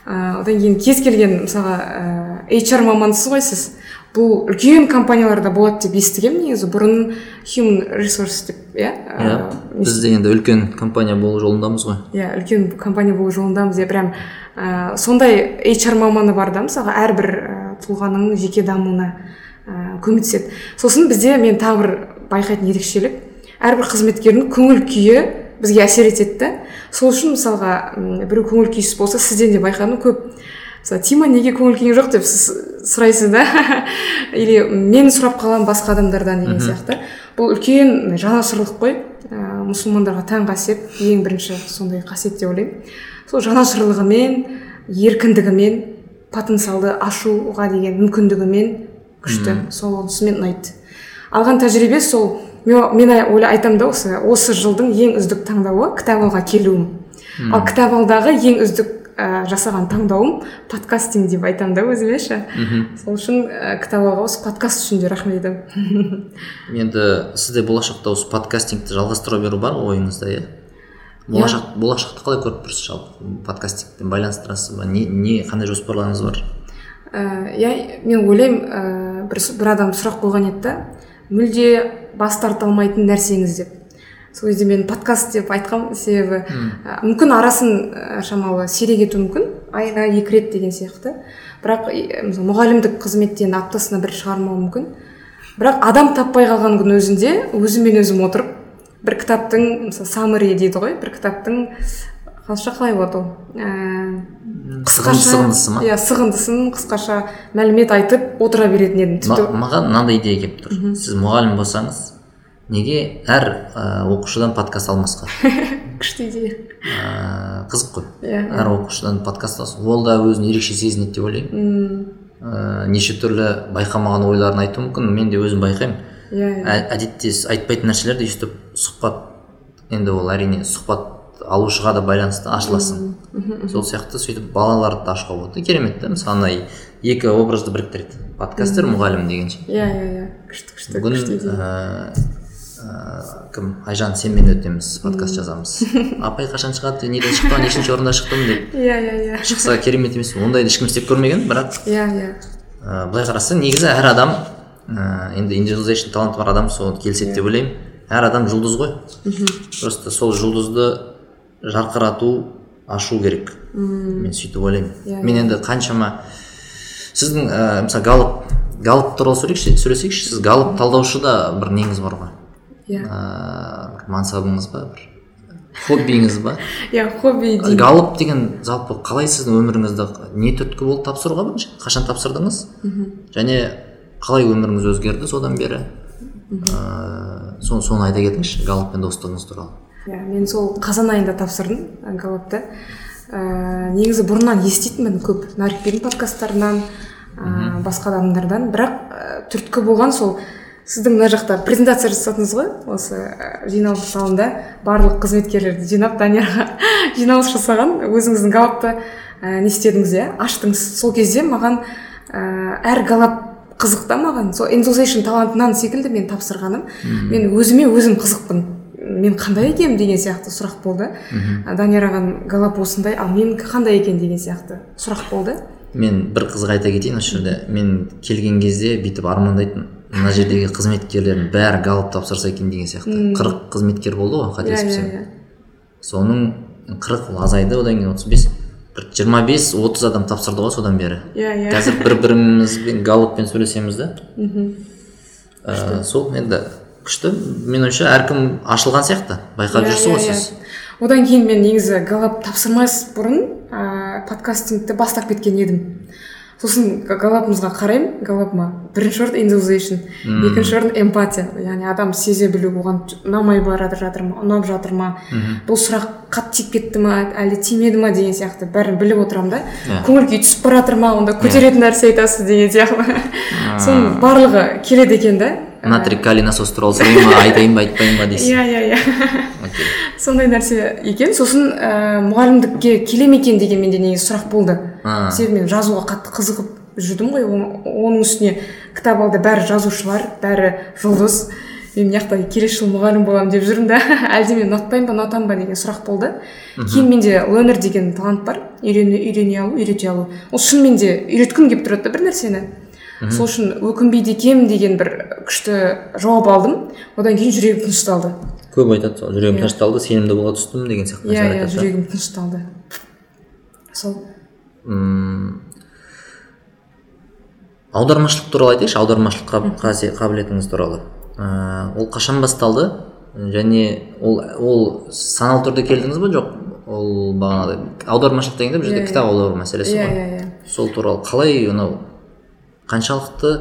Ә, одан кейін кез келген мысалға ә, HR мамансыз ғой сіз. Бұл үлкен компанияларда болады деп естігемін негізі. Бұрын human resource деп иә иә біз де енді үлкен компания болу жолындамыз ғой. Иә үлкен компания болу жолындамыз. Иә прям ә, сондай HR маманы бар да мысалға әрбір ә, тұлғаның жеке дамуына ә, көмектеседі. Сосын бізде мен тағы бір байқайтын ерекшелік. Әрбір қызметкердің көңіл күйі бізге әсер етеді да. Сол үшін мысалға біреу көңіл күйсіз болса сізден де байқадым. Көп мысалы тима неге көңіл күйің жоқ деп сіз сұрайсыз да? [LAUGHS] Или мен сұрап қаламын басқа адамдардан деген сияқты. Бұл үлкен жанашырлық қой. Ә, мұсылмандарға тән қасиет ең бірінші сондай қасиет деп ойлаймын. Сол жанашырлығымен еркіндігімен потенциалды ашуға деген мүмкіндігімен күшті. Сол онысымен ұнайды. Алған тәжірибе сол. Мен мен ойла айтамын да осы осы жылдың ең үздік таңдауы кітап алға келуім. Ал кітап алдағы ең үздік ә, жасаған таңдауым подкастинг деп айтамын да өзіме ше. Сол үшін ә, кітап алға осы подкаст үшін де рахмет айтамын [LAUGHS] енді сізде болашақта осы подкастингті жалғастыра беру бар ойыңызда иә? Болашақ болашақты қалай көріп тұрсыз жалпы? Подкастингпен байланыстырасыз ба? Не, не қандай жоспарларыңыз бар? Иә мен ойлаймын ә, бір, бір адам сұрақ қойған еді да мүлде бас тарта алмайтын нәрсеңіз деп. Сол кезде мен подкаст деп айтқанмын себебі ә, мүмкін арасын ә, шамалы сирек ету мүмкін айына екі рет деген сияқты. Бірақ мысалы мұғалімдік қызметтен аптасына бір шығармау мүмкін. Бірақ адам таппай қалған күннің өзінде өзіммен өзім отырып бір кітаптың мысалы саммари дейді ғой бір кітаптың қазақша қалай болады ол? Ә, Сығын- сығындысы ма? иә сығындысын қысқаша мәлімет айтып отыра беретін едім тіпті маған мынандай идея келіп тұр. Сіз мұғалім болсаңыз неге әр ә, оқушыдан подкаст алмасқа? [LAUGHS] Күшті идея. Ә, қызық қой. Иә әр оқушыдан подкаст алсын. Ол да өзін ерекше сезінеді деп ойлаймын. М, ә, неше түрлі байқамаған ойларын айтуы мүмкін. Мен де өзім байқаймын. Иә иә. Ә- әдетте айтпайтын нәрселерді өйстіп сұхбат енді ол әрине сұхбат алушыға да байланысты ашыласың. Сол сияқты сөйтіп балаларды да ашуға болады керемет та. Мысалы ана екі образды біріктіреді. Подкастер мұғалім дегенше иә иә иә. Күшті күшті бүгін ә, ә, кім? Айжан сенмен өтеміз. Подкаст жазамыз. Апай қашан шығады? Неден шықтың нешінші орында шықтым деп. Иә иә иә. Шықса керемет емес. Ондайды ешкім істеп көрмеген бірақ иә иә. Ә, былай қарасаң негізі әр адам ә, енді индивидуализейшн таланты бар адам соған келіседі деп ойлаймын. Әр адам жұлдыз ғой. Просто сол жұлдызды жарқырату ашу керек. Мен сөйтіп ойлаймын. Иә, мен енді қаншама сіздің ә, мысалы галып галып туралы сөйлейікші сөйлесейікші. Сіз галып талдаушы да бір неңіз бар ғой. Иә. Ә, бір мансабыңыз ба бір? Хоббиіңіз ба? [LAUGHS] Иә хобби галып деген жалпы қалай сіздің өміріңізді не түрткі болды тапсыруға бірінші? Қашан тапсырдыңыз? Және қалай өміріңіз өзгерді содан бері? Ыыы соны соны айта кетіңізші галыппен достығыңыз туралы. Иә мен сол қазан айында тапсырдым ә, галапты. Ә, негізі бұрыннан еститінмін көп нарикбердің подкасттарынан ә, басқа адамдардан. Бірақ ә, түрткі болған сол сіздің мына жақта презентация жасадыңыз ғой осы ә, жиналыс залында. Барлық қызметкерлерді жинап данияға [LAUGHS] жиналыс жасаған. Өзіңіздің галапты ә, не істедіңіз иә? Аштыңыз. Сол кезде маған ә, әр галап қызық та маған сол энзузейшн талантынан секілді мен тапсырғаным. Мен өзіме өзім қызықпын. Мен қандай екенмін деген сияқты сұрақ болды. А данияр ағаның галап осындай ал мен қандай екен деген сияқты сұрақ болды. Мен бір қызық айта кетейін осы жерде. Мен келген кезде бүйтіп армандайтын мына жердегі қызметкерлердің бәрі галып тапсырса екен деген сияқты. Қырық қызметкер болды ғой иә қателеспесем иә. Соның қырық ол азайды одан кейін отыз бес. бір жиырма бес отыз адам тапсырды ғой содан бері. Иә иә. Қазір бір бірімізбен галоппен сөйлесеміз да. Ә, сол енді күшті. Менің ойымша әркім ашылған сияқты. Байқап Иә, жүрсіз иә, ғой иә. сіз. Одан кейін мен негізі галап тапсырмас бұрын ә, подкастингті бастап кеткен едім. Сосын галапымызға қараймын. Галапыма бірінші орын индузейшн екінші орын эмпатия. Яғни адам сезе білу оған ұнамай бара жатыр ма ұнап жатыр ма? Бұл сұрақ қатты тиіп кетті ма әлде тимеді ма деген сияқты. Бәрін біліп отырамын да. Иә. көңіл күй түсіп бара жатыр ма онда көтеретін нәрсе айтасыз деген сияқты. Соның барлығы келеді екен да. Натрий калий насос туралы сұрайын ба айтайын ба айтпайын ба иә иә иә. Окей. Сондай нәрсе екен. Сосын ә, мұғалімдікке келе ме екен деген менде негізі сұрақ болды. Себебі мен жазуға қатты қызығып жүрдім ғой. Оның үстіне кітап алды. Бәрі жазушылар бәрі жұлдыз. Мен мына жақта келесі жылы мұғалім боламын деп жүрмін да [LAUGHS] әлде мен ұнатпаймын ба ұнатамын ба деген сұрақ болды. Кейін менде learner деген талант бар. Үйрене үйрене алу үйрете алу. Ол шынымен де үйреткім келіп тұрады да бір нәрсені. Сол үшін өкінбейді екенмін деген бір күшті жауап алдым. Одан кейін жүрегім тынышталды. Көп айтады сол жүрегім тынышталды сенімді бола түстім деген сияқты иә нәрселер иә айтады жүрегім тынышталды. Сол. Мм, аудармашылық туралы айтайықшы аудармашылық қаб- қабілетіңіз туралы. Ыыы ол қашан басталды? Және ол ол саналы түрде келдіңіз ба жоқ ол бағанағыдай аудармашылық дегенде бұл жерде Иә, кітап аудару мәселесі иә ғой. иә иә. Сол туралы қалай анау қаншалықты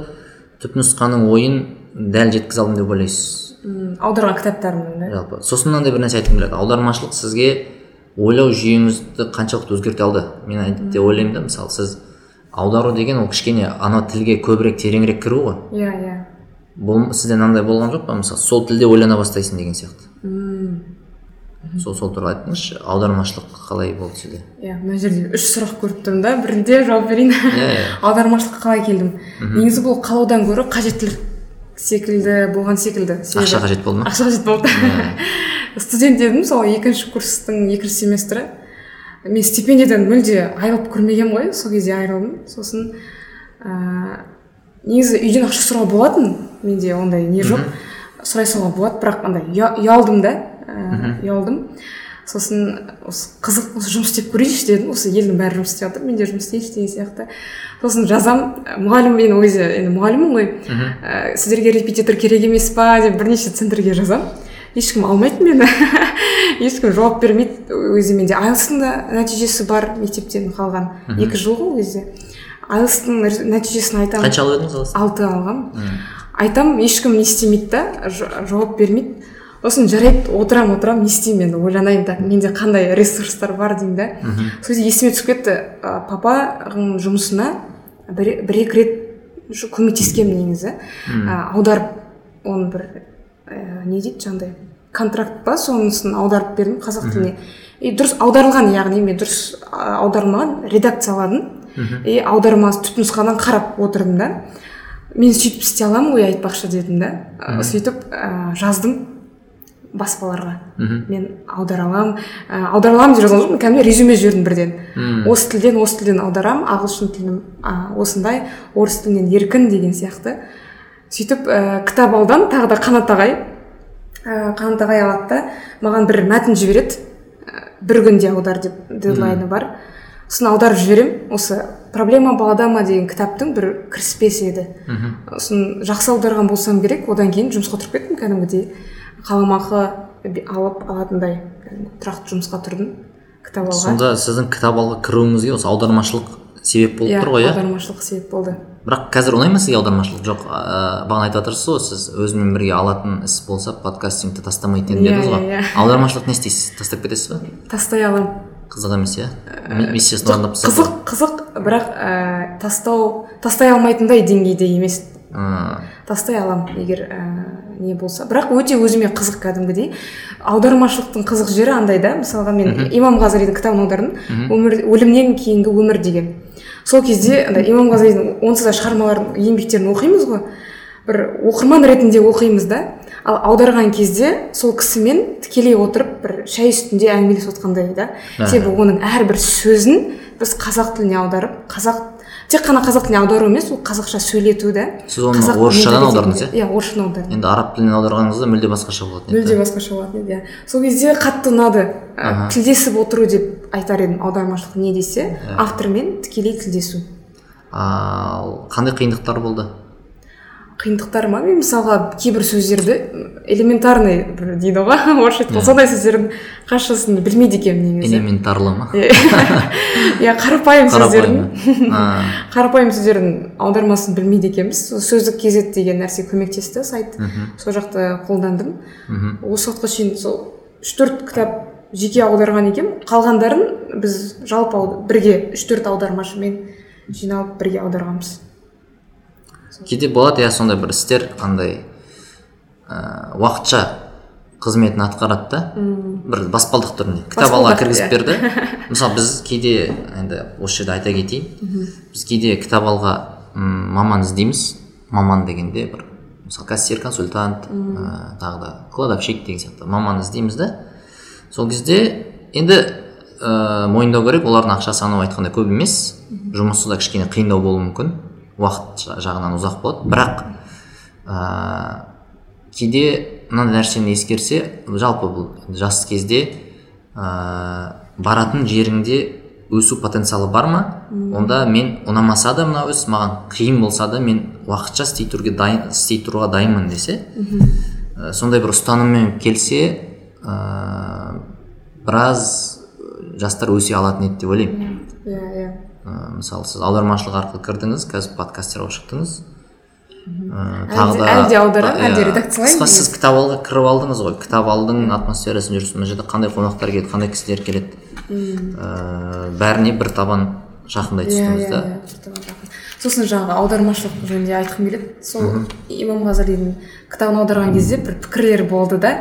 түпнұсқаның ойын дәл жеткізе алдым деп ойлайсыз? М, аударған кітаптарымның да жалпы. Сосын мынандай бір нәрсе айтқым келеді аудармашылық сізге ойлау жүйеңізді қаншалықты өзгерте алды? Мен әдетте ойлаймын да мысалы сіз аудару деген ол кішкене ана тілге көбірек тереңірек кіру ғой. Иә иә. Бұл сізде мынандай болған жоқ па? Мысалы сол тілде ойлана бастайсың деген сияқты. М, сол сол туралы айтыңызшы аудармашылық қалай болды сізде? Иә мына жерде үш сұрақ көріп тұрмын да бірінде жауап берейін. Иә иә. [LAUGHS] Аудармашылыққа қалай келдім? Негізі бұл қалаудан гөрі қажеттілік секілді болған секілді. Ақша қажет болды ма? Ақша қажет болды. [LAUGHS] Студент едім сол екінші курстың екінші семестрі. Мен стипендиядан мүлде айырылып көрмегенмін ғой. Сол кезде айырылдым. Сосын ыыы негізі үйден ақша сұрауға болатын. Менде ондай не жоқ. Сұрай салуға болады бірақ андай ұя- ұялдым да. Ұялдым. Сосын осы қызық осы жұмыс істеп көрейінші дедім осы елдің бәрі жұмыс істеп жатыр мен де жұмыс істейінші деген сияқты. Сосын жазам мұғалім мен ол кезде енді мұғаліммін ғой. Ә, сіздерге репетитор керек емес па деп бірнеше центрге жазам. Ешкім алмайды мені. [LAUGHS] Ешкім жауап бермейді. Кезде менде айлстың да нәтижесі бар мектептен қалған. Екі жыл ғой ол кезде. Айлстың нәтижесін айтамын қанша алып? Едіңіз алты алғанмын айтам ешкім не істемейді да жа- жауап бермейді. Сосын жарайды отырамын отырамын не істеймін енді ойланайын так менде қандай ресурстар бар деймін да. Сол кезде есіме түсіп кетті ә, папаның жұмысына бір, бір екі рет көмектескенмін негізі. Ә, аударып оны бір ә, не дейді жаңағыдай контракт па сонысын аударып бердім қазақ тіліне. И дұрыс аударылған яғни мен дұрыс а, аударылмаған редакцияладым. И аударма түпнұсқадан қарап отырдым да. Мен сөйтіп істей аламын ғой айтпақшы дедім да. Сөйтіп ә, жаздым. Баспаларға. Мен аудара аламын ә, аудара аламын деп жазған жоқпын кәдімгі резюме жібердім бірден. Осы тілден осы тілден аударамын ағылшын тілін ә, осындай орыс тілінен еркін деген сияқты. Сөйтіп ә, кітап алдан тағы да қанат ағай ә, қанат ағай алады да маған бір мәтін жібереді. Ә, бір күнде аудар деп дедлайны бар. Сосын аударып жіберемін осы проблема балада ма деген кітаптың бір кіріспесі еді. Сосын жақсы аударған болсам керек одан кейін жұмысқа тұрып кеттім кәдімгідей. Қаламақы алып алатындай тұрақты жұмысқа тұрдым. Кітап алуға. Сонда сіздің кітап алуға кіруіңізге осы аудармашылық себеп болып иә тұр ғой иә? аудармашылық себеп болды. Бірақ қазір ұнай ма сізге аудармашылық? Жоқ ыыы бағана айтып жатырсыз ғой сіз өзімен бірге алатын іс болса подкастингті тастамайтын едім Иә, дедіңіз ғой. иә, иә. аудармашылық не істейсіз? Тастап кетесіз ба? Тастай аламын. Қызық емес иә? Ми- миссиясын орындап қызық қызық бірақ ә, тастау тастай алмайтындай деңгейде емес. Ғой. тастай аламын егер ә, не болса. бірақ өте өзіме қызық кәдімгідей. Аудармашылықтың қызық жері андай да. Мысалға мен имам ғазалидің кітабын аудардым. Өмір өлімнен кейінгі өмір деген. Сол кезде андай имам ғазалидің онсыз да шығармаларын еңбектерін оқимыз ғой. Бір оқырман ретінде оқимыз да. Ал аударған кезде сол кісімен тікелей отырып бір шәй үстінде әңгімелесіп отқандай да. Себебі оның әрбір сөзін біз қазақ тіліне аударып қазақ тек қана қазақ тіліне аудару емес ол қазақша сөйлету да Сіз оны орысшадан аудардыңыз, иә? иә орысшадан аудардым. Енді араб тілінен аударғаныңызда мүлде басқаша болатын еді. мүлде басқаша болатын еді иә. Сол кезде қатты ұнады. Ә, тілдесіп отыру деп айтар едім аудармашылық не десе автормен тікелей тілдесу. Ал қандай қиындықтар болды? Қиындықтар ма? мен мысалға кейбір сөздерді элементарный бір дейді ғой [LAUGHS] орысша айтқанда сондай сөздердің қаншасын білмейді екенмін негізі элементарлы ма? [LAUGHS] Иә қарапайым сөздердің [LAUGHS] қарапайым сөздердің аудармасын білмейді екенбіз. Сөздік kz деген нәрсе көмектесті сайт. Сол жақты қолдандым. Мхм. осы уақытқа шейін сол үш төрт кітап жеке аударған екенмін. Қалғандарын біз жалпы бірге үш төрт аудармашымен жиналып бірге аударғанбыз. Кейде болады иә сондай бір істер андай ә, уақытша қызметін атқарады да. Бір баспалдық түрінде. Кітап алға Баспалдақ, кіргізіп иә. берді. [LAUGHS] Мысалы біз кейде енді осы жерде айта кетейін. Біз кейде кітап алға маман іздейміз. Маман дегенде бір мысалы кассир консультант ә, тағы да кладовщик деген сияқты маман іздейміз да. Сол кезде енді ә, мойындау керек олардың ақшасы анау айтқандай көп емес. Жұмысы да кішкене қиындау болуы мүмкін. Уақыт жа- жағынан ұзақ болады. Бірақ ә, кейде мынандай нәрсені ескерсе жалпы бұл жас кезде ә, баратын жеріңде өсу потенциалы бар ма? Онда мен ұнамаса да мына іс маған қиын болса да мен уақытша істей тұруға дайын істей тұруға дайынмын десе ә, сондай бір ұстаныммен келсе ә, біраз жастар өсе алатын еді деп ойлаймын. Ә, мысалы сіз аудармашылық арқылы кірдіңіз қазір подкастер болып шықтыңыз ә, Әлде- әлде аударамын, әлде редакциялаймын қысқасы сіз кітап алға кіріп алдыңыз ғой. Кітап алдың атмосферасын жүрсіз мына жерде қандай қонақтар келеді қандай кісілер келеді. Ә, бәріне бір табан жақындай иә түстіңіз иә да. иә сосын жаңағы аудармашылық жөнінде айтқым келеді. Сол имам ғазалидің кітабын аударған кезде бір пікірлер болды да.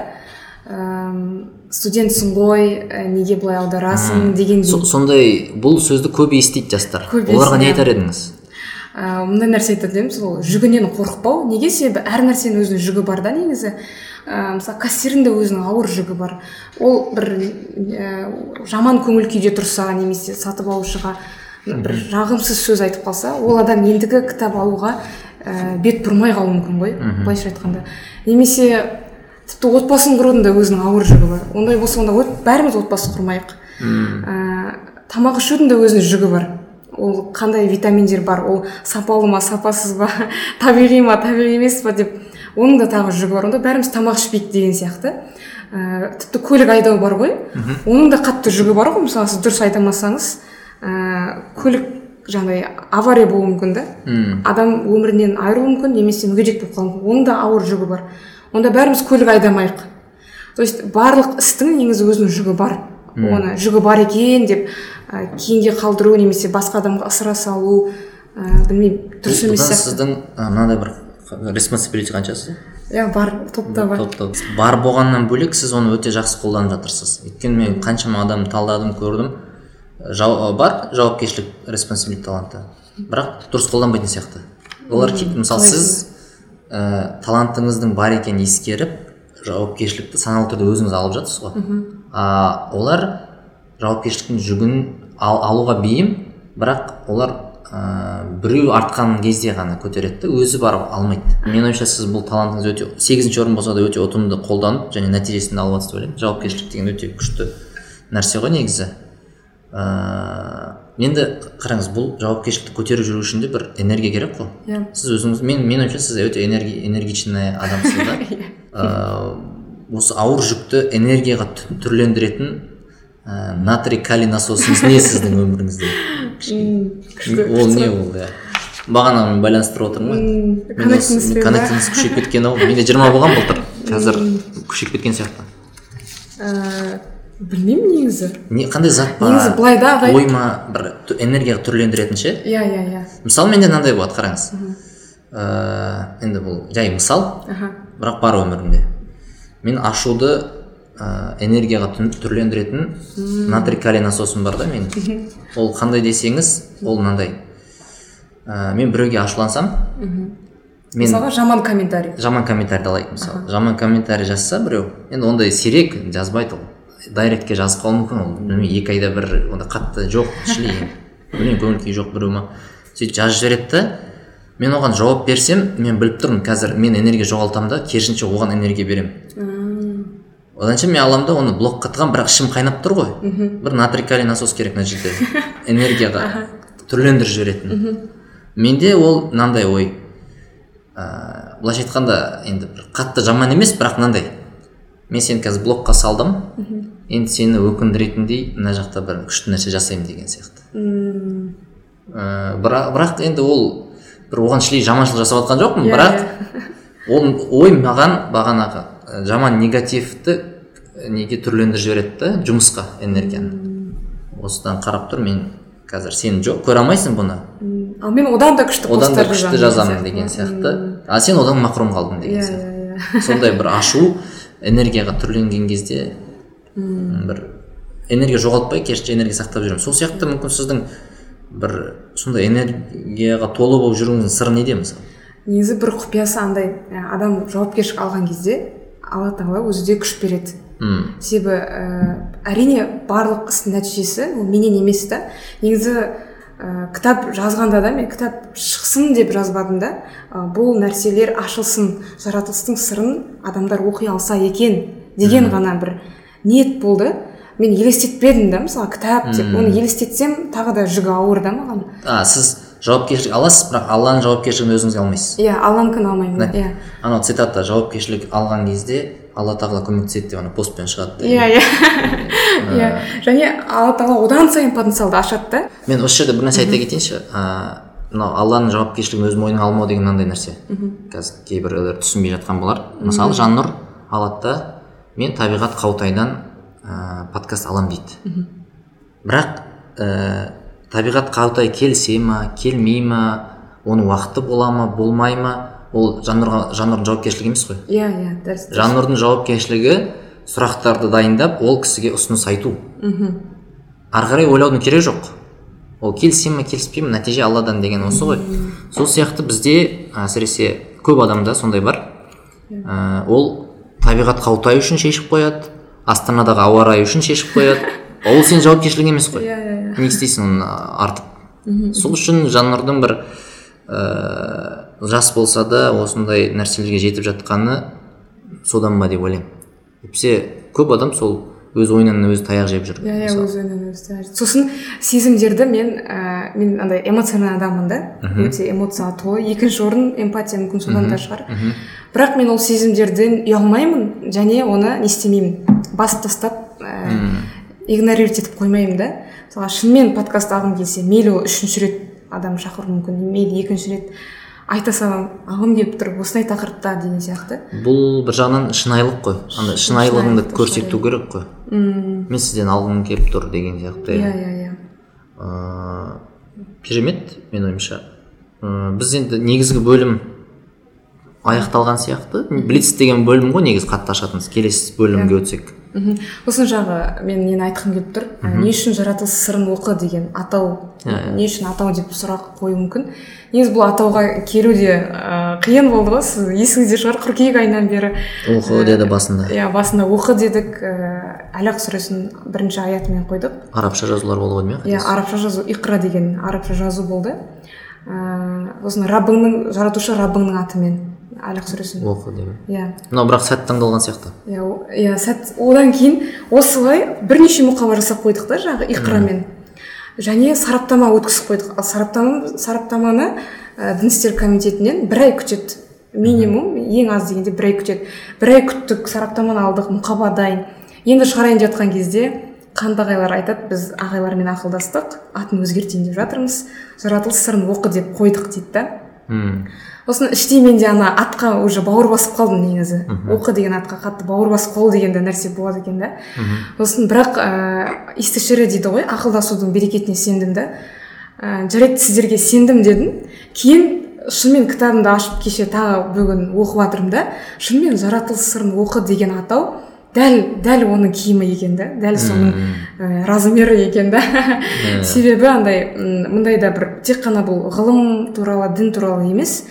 Студентсің ғой ә, неге былай аударасың дегендей Со- сондай бұл сөзді көп естиді жастар. Көп оларға не айтар едіңіз? Ә, мындай нәрсе айтады едім сол жүгінен қорықпау. Неге себебі әр нәрсенің өзінің жүгі бар да негізі. Ә, мысалы кассирдің де өзінің ауыр жүгі бар. Ол бір ә, жаман көңіл күйде тұрса немесе сатып алушыға бір жағымсыз сөз айтып қалса ол адам ендігі кітап алуға ә, бет бұрмай қалуы мүмкін ғой былайша айтқанда. Немесе тіпті отбасын құрудың да өзінің ауыр жүгі бар. Ондай болса онда бәріміз отбасы құрмайық. Ә, тамақ ішудің де өзінің жүгі бар. Ол қандай витаминдер бар ол сапалы ма сапасыз ба [LAUGHS] табиғи ма табиғи емес па деп оның да тағы жүгі бар. Онда бәріміз тамақ ішпейік деген сияқты. Ә, тіпті көлік айдау бар ғой. Оның да қатты жүгі бар ғой. Мысалы сіз дұрыс айдамасаңыз ә, көлік жаңағыдай авария болуы мүмкін да. Адам өмірінен айыруы мүмкін немесе мүгедек болып қалуы мүмкін. Оның да ауыр жүгі бар. Онда бәріміз көлік айдамайық. То есть барлық істің негізі өзінің жүгі бар. Оны жүгі бар екен деп ә, кейінге қалдыру немесе басқа адамға ысыра салу ә, білмеймін дұрыс емес сияқты. сіздің мынандай бір респонсабилити қаншасы иә бар топта бар. Топта. Бар болғаннан бөлек сіз оны өте жақсы қолданып жатырсыз. Өйткені мен қаншама адамды талдадым көрдім. Жау, бар жауапкершілік респонсабилити талантта бірақ дұрыс қолданбайтын сияқты. Олар мысалы сіз ә, талантыңыздың бар екенін ескеріп жауапкершілікті саналы түрде өзіңіз алып жатырсыз ғой. А олар жауапкершіліктің жүгін ал, алуға бейім бірақ олар ә, біреу артқан кезде ғана көтереді өзі барып алмайды. Менің ойымша сіз бұл талантыңыз өте сегізінші орын болса да өте ұтымды қолданып және нәтижесін алып жатсыз деп ойлаймын. Жауапкершілік деген өте күшті нәрсе ғой негізі. Ә, енді қараңыз бұл жауапкершілікті көтеріп жүру үшін де бір энергия керек қой. Иә. Сіз өзіңіз мен менің ойымша сіз өте энерги, энергичный адамсыз да. Ыыы, [LAUGHS] осы ауыр жүкті энергияға тү- түрлендіретін ә, натрий калий насосыңыз не сіздің өміріңізде? Ол не ол иә? Бағанамен байланыстырып отырмын ғой. Коннектіңіз күшейіп кеткен ау. Менде жиырма болған былтыр. [LAUGHS] Қазір күшейіп кеткен сияқты. Ә, білмеймін негізі. Не қандай зат па? Негізі былай да ағай. Ой ма бір энергияға түрлендіретін ше иә иә иә. Мысалы менде мынандай болады қараңыз. Ыыы енді бұл жай мысал. Аха. Бірақ бар өмірімде. Мен ашуды ә, энергияға түрлендіретін натрий калий насосым бар да менің. Ол қандай десеңіз ол мынандай. Ә, мен біреуге ашулансам мен мысалға жаман комментарий. жаман комментарий алайық мысалы жаман комментарий жазса біреу енді ондай сирек жазбайды ол. Дайректке жазып қалуы мүмкін ол. Білмеймін екі айда бір ондай қатты жоқ шли білмеймін көңіл күйі жоқ біреу ма. Сөйтіп жазып жібереді да мен оған жауап берсем мен біліп тұрмын қазір мен энергия жоғалтамын да керісінше оған энергия беремін. Одан кейін мен аламын да оны блокқа тығамын бірақ ішім қайнап тұр ғой. Бір натрий калий насос керек мына жерде. [LAUGHS] Энергияға түрлендіріп жіберетін. Менде ол мынандай ой. Ә, былайша айтқанда енді бір қатты жаман емес бірақ мынандай. Мен сені қазір блокқа салдым. Енді сені өкіндіретіндей мына жақта бір күшті нәрсе жасаймын деген сияқты. Мм ә, бірақ, бірақ енді ол бір оған шли жаманшылық жасап жатқан жоқпын Иә, бірақ ол ой маған бағанағы ә, жаман негативті неге түрлендіріп жібереді да жұмысқа энергияны. Осыдан қарап тұр мен қазір сен жоқ көре алмайсың бұны? М, ал мен одан да күшті одан да күшті жазамын деген сияқты. а сен одан мақрұм қалдың деген иә сияқты. Иә иә. Сондай бір ашу. Энергияға түрленген кезде м, бір энергия жоғалтпай керісінше энергия сақтап жүремін сол сияқты мүмкін сіздің бір сондай энергияға толы болып жүруіңіздің сыры неде мысалы? Негізі бір құпиясы андай адам жауапкершілік алған кезде алла тағала өзі де күш береді. М, себебі ә, әрине барлық істің нәтижесі ол менен емес та. Негізі ә, кітап жазғанда да мен кітап шықсын деп жазбадым да ә, бұл нәрселер ашылсын жаратылыстың сырын адамдар оқи алса екен деген ғана бір ниет болды. Мен елестетпедім да мысалы кітап деп оны елестетсем тағы да жүгі ауыр да маған. А сіз жауапкершілік аласыз бірақ алланың жауапкершілігін өзіңізге алмайсыз? Иә алланыкін алмаймын Да. иә. Анау цитата жауапкершілік алған кезде алла тағала көмектеседі деп ана постпен шығады иә иә. Иә. Және алла тағала одан сайын потенциалды ашады да. Мен осы жерде бір нәрсе айта кетейінші. Ыыы мынау алланың жауапкершілігін өз мойныңа алмау деген мынандай нәрсе. Қазір кейбіреулер түсінбей жатқан болар. Мысалы жаннұр алады да мен табиғат қаутайдан ыыы подкаст аламын дейді. Бірақ ііі табиғат қаутай келсе ма келмей ма оның уақыты бола ма болмай ма ол жаннұрға жаннұрдың жауапкершілігі емес қой. Иә иә дұрыс. жаннұрдың жауапкершілігі сұрақтарды дайындап ол кісіге ұсыныс айту. Ары қарай ойлаудың керегі жоқ. Ол келісе ма келіспей ма нәтиже алладан деген осы ғой. Сол сияқты бізде әсіресе көп адамда сондай бар. Ә, ол табиғат қаутай үшін шешіп қояды астанадағы ауа райы үшін шешіп қояды. [LAUGHS] Ол сенің жауапкершілігің емес қой. Иә иә иә. Не істейсің оны артып сол үшін жаннұрдың бір ыыы жас болса да осындай нәрселерге жетіп жатқаны содан ба деп ойлаймын. Әйтпесе көп адам сол өз ойынан өзі таяқ жеп жүр иә иә өз ойынан өзі таяқ. сосын сезімдерді мен ә, мен андай эмоциональный адаммын да. Өте эмоцияға толы. Екінші орын эмпатия мүмкін содан да шығар. Бірақ мен ол сезімдерден ұялмаймын және оны не істемеймін. Басып тастап ә, игнорировать етіп қоймаймын да. Мысалға шынымен подкаст алғым келсе мейлі ол үшінші рет адам шақыру мүмкін мейлі екінші рет айта саламын алғым келіп тұр осындай тақырыпта деген сияқты. Бұл бір жағынан шынайылық қой. Андай шынайылығыңды көрсету керек қой. Мм. Мен сізден алғым келіп тұр деген сияқты. Иә иә иә. Ыыы керемет менің ойымша. Ыыы біз енді негізгі бөлім аяқталған сияқты. Блиц деген бөлім ғой негізі қатты ашатынымыз. Келесі бөлімге өтсек. Мхм сосын жағы мен нені айтқым келіп тұр. Ә, не үшін жаратылыс сырын оқы деген атау? Иә, не үшін атау деп сұрақ қою мүмкін? Негізі бұл атауға келу де ә, қиын болды ғой. Сіз есіңізде шығар қыркүйек айынан бері. Оқы деді басында. иә басында оқы дедік. Ә, әлақ сүресінің бірінші аятымен қойдық. Арабша жазулар болды ғой деймін иә арабша жазу иқра деген арабша жазу болды. Ыыы сосын раббыңның жаратушы раббыңның атымен. Әлақ сүресін оқы иә. Мынау бірақ сәт таңдалған сияқты. Иә иә сәт. Одан кейін осылай бірнеше мұқаба жасап қойдық та жаңағы иқрамен және сараптама өткізіп қойдық. Ал сараптама сараптаманы ә, дін істер комитетінен бір ай күтеді. Минимум ең аз дегенде бір ай күтеді. Бір ай күттік сараптаманы алдық мұқаба дайын. Енді шығарайын деп жатқан кезде қанды ағайлар айтады біз ағайлармен ақылдастық атын өзгертейін деп жатырмыз. Жаратылыс сырын оқы деп қойдық дейді да. Сосын іштей менде ана атқа уже бауыр басып қалдым негізі. Оқы деген атқа қатты бауыр басып қалу деген де нәрсе болады екен да. Сосын бірақ ыыы истишара дейді ғой ақылдасудың берекетіне сендім да. Ә, жарайды сіздерге сендім дедім. Кейін шынымен кітабымды ашып кеше тағы бүгін оқып жатырмын да. Шынымен жаратылыс сырын оқы деген атау дәл дәл оның киімі екен да дәл соның ә, размері екен да. Себебі андай мындай да бір тек қана бұл ғылым туралы дін туралы емес.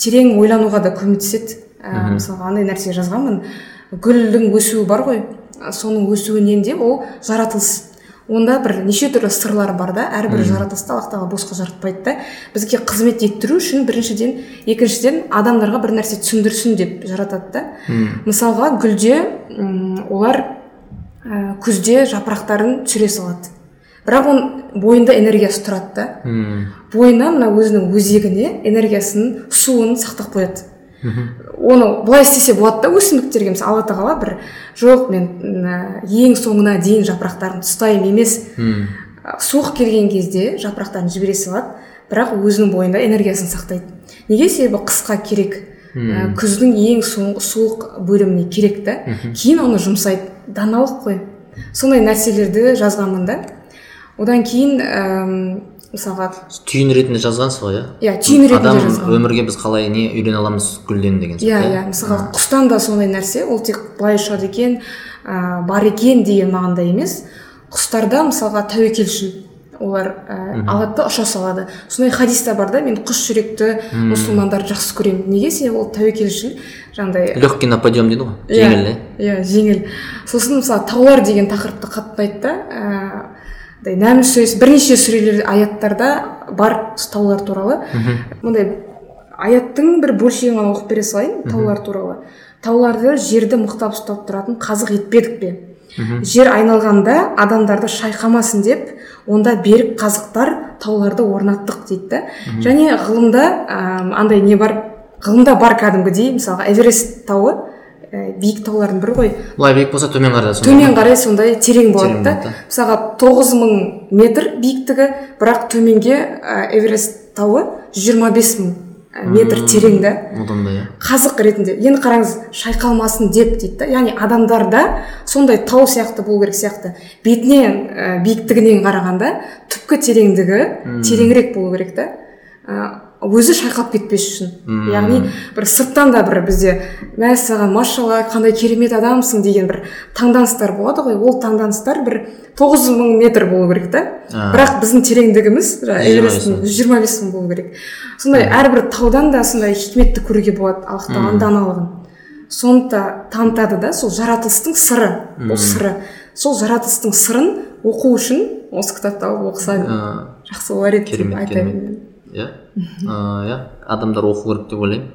Терең ойлануға да көмектеседі. Ә, мысалға андай нәрсе жазғанмын. Гүлдің өсуі бар ғой. Соның өсуінен де ол жаратылыс. Онда бір неше түрлі сырлар бар да. Әрбір жаратылысты аллах тағала босқа жаратпайды да. Бізге қызмет еттіру үшін біріншіден екіншіден адамдарға бір нәрсе түсіндірсін деп жаратады да. Мысалға гүлде олар ә, күзде жапырақтарын түсіре салады. Бірақ оның бойында энергиясы тұрады да. Бойына мына өзінің өзегіне энергиясын суын сақтап қояды. Оны былай істесе болады да өсімдіктерге. Мысалы алла тағала бір жоқ мен ең соңына дейін жапырақтарын ұстаймын емес суық келген кезде жапырақтарын жібере салады бірақ өзінің бойында энергиясын сақтайды. Неге себебі қысқа керек? Ә, күздің ең соңғы суық бөліміне керек та. Кейін оны жұмсайды даналық қой. Сондай нәрселерді жазғанмын да. Одан кейін әм, мысалға түйін ретінде жазғансыз ғой иә? Иә түйін ретінде адам өмірге біз қалай не үйрене аламыз гүлден деген иә сияқты иә мысалға құстан да сондай нәрсе ол тек былай ұшады екен ә, бар екен деген мағынада емес. Құстарда мысалға тәуекелшіл олар ә, алады да ұша салады. Сондай хадистер бар да мен құс жүректі мұсылмандарды жақсы көремін неге? Себебі ол тәуекелшіл жаңағыдай легкий на подъем дейді ғой Иә, жеңіл иә иә? жеңіл. Сосын мысалы таулар деген тақырыпты қатты ұнайды да ііі нәміл сүресі бірнеше сүрелер аяттарда бар таулар туралы. Мындай аяттың бір бөлшегін ғана оқып бере салайын таулар туралы. Тауларды жерді мықтап ұстап тұратын қазық етпедік пе? Жер айналғанда адамдарды шайқамасын деп онда берік қазықтар тауларды орнаттық дейді да. Және ғылымда ә, андай не бар? Ғылымда бар кәдімгідей мысалға эверест тауы. Ә, биік таулардың бірі ғой. Былай биік болса төмен қарай сондай төмен қарай сондай терең болады да. мысалға тоғыз мың метр биіктігі бірақ төменге ә, эверест тауы 25 бес мың метр терең да. одан да иә. Қазық ретінде енді қараңыз шайқалмасын деп дейді да. Яғни адамдарда сондай тау сияқты болу керек сияқты. Бетінен ә, биіктігінен қарағанда түпкі тереңдігі тереңірек болу керек та өзі шайқалып кетпес үшін. Яғни бір сырттан да бір бізде мәссаған машалла қандай керемет адамсың деген бір таңданыстар болады ғой. Ол таңданыстар бір тоғыз мың метр болу керек та. Бірақ біздің тереңдігіміз эвересттің мың. жиырма бес мың болу керек. Сондай әрбір таудан да сондай хикметті көруге болады аллах тағаланың даналығын соны да танытады да сол жаратылыстың сыры ол сыры. Сол жаратылыстың сырын оқу үшін осы кітапты алып оқыса жақсы болар еді деп керемет. Иә? Ә, иә адамдар оқу керек деп ойлаймын.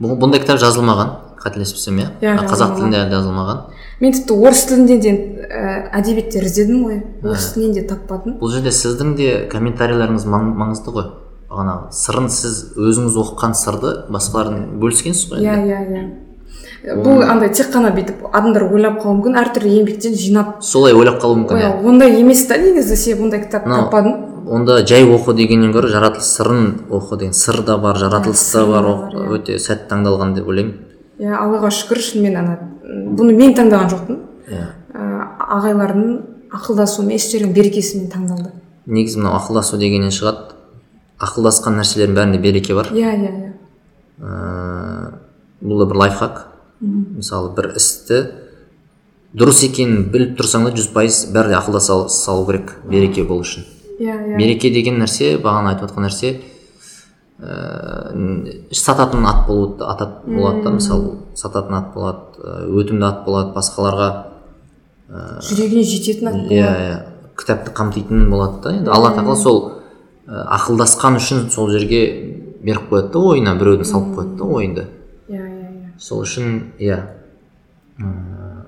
Бұндай кітап жазылмаған қателеспесем иә. Иә, қазақ тілінде әлі жазылмаған. Мен тіпті орыс тілінде де ә, әдебиеттер іздедім ғой. Орыс тілінен де таппадым. Бұл жерде сіздің де комментарийлеріңіз маң- маңызды ғой. Бағанағы сырын сіз өзіңіз оқыған сырды басқалармен бөліскенсіз ғой иә иә иә. Бұл андай тек қана бүйтіп адамдар ойлап қалуы мүмкін әртүрлі еңбектен жинап солай ойлап қалуы мүмкін иә. ондай емес та негізі себебі ондай кітап таппадым онда жай оқы дегеннен гөрі жаратылыс сырын оқы деген сыр да бар жаратылыс та сыр бар да бар, иә. өте сәтті таңдалған деп ойлаймын. Иә аллаға шүкір шынымен ана бұны мен таңдаған жоқпын. Иә. Ә, ағайлардың ақылдасуымен еш жердің берекесімен таңдалды. Негізі мынау ақылдасу дегеннен шығады. Ақылдасқан нәрселердің бәрінде береке бар. Иә иә иә. Ыыы бұл да бір лайфхак. Мысалы бір істі дұрыс екенін біліп тұрсаң да жүз пайыз бәрі ақылдаса сал- салу керек береке болу үшін. Иә иә. Береке деген нәрсе бағана айтып отқан нәрсе ііі сататын ат болуы ат болады да мысалы сататын ат болады ыыы өтімді ат болады басқаларға жүрегіне жететін ат иә болады. иә кітапты қамтитын болады да енді алла тағала сол ә, ақылдасқан үшін сол жерге беріп қояды да ойына біреуді салып қояды да ойынды. Иә иә иә. Сол үшін иә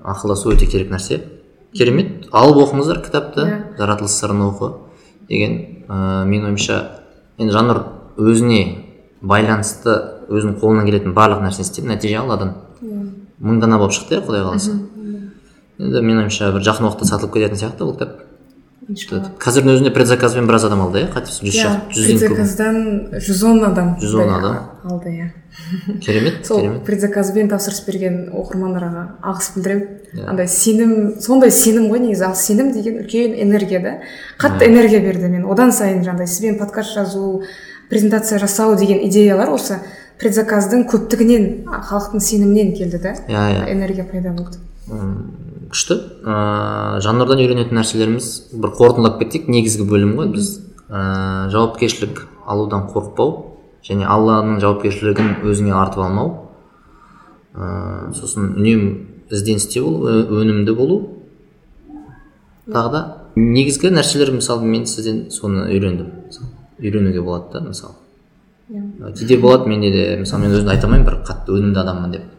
ақылдасу өте керек нәрсе. Керемет. Алып оқыңыздар кітапты. Иә. жаратылыс сырын оқы. Деген ә, менің ойымша енді жаннұр өзіне байланысты өзінің қолынан келетін барлық нәрсені істеп нәтиже алладан. Мың дана болып шықты иә құдай қаласа. Енді менің ойымша бір жақын уақытта сатылып кететін сияқты бұл кітап қазірдің өзінде предзаказбен біраз адам алды иә? Қателеспесем жүз шақты жүзден предзаказдан жүз он адам 110 да, адам. алды иә. [LAUGHS] Керемет сол предзаказбен тапсырыс берген оқырмандарға алғыс білдіремін. Андай сенім сондай сенім ғой негізі. Ал сенім деген үлкен энергия да. Қатты энергия берді мен одан сайын жаңағыдай сізбен подкаст жазу презентация жасау деген идеялар осы предзаказдың көптігінен халықтың сенімінен келді да. Иә иә. Энергия пайда болды. Күшті. Ыыы жанрдан үйренетін нәрселеріміз бір қорытындылап кетсек негізгі бөлім ғой біз. Ыыы жауапкершілік алудан қорықпау және алланың жауапкершілігін өзіңе артып алмау. Ыыы сосын үнемі ізденісте болу өнімді болу. Тағы да негізгі нәрселер мысалы мен сізден соны үйрендім. Үйренуге болады да мысалы. Иә. Кейде болады менде де мысалы мен өзімді айта алмаймын бір қатты өнімді адаммын деп.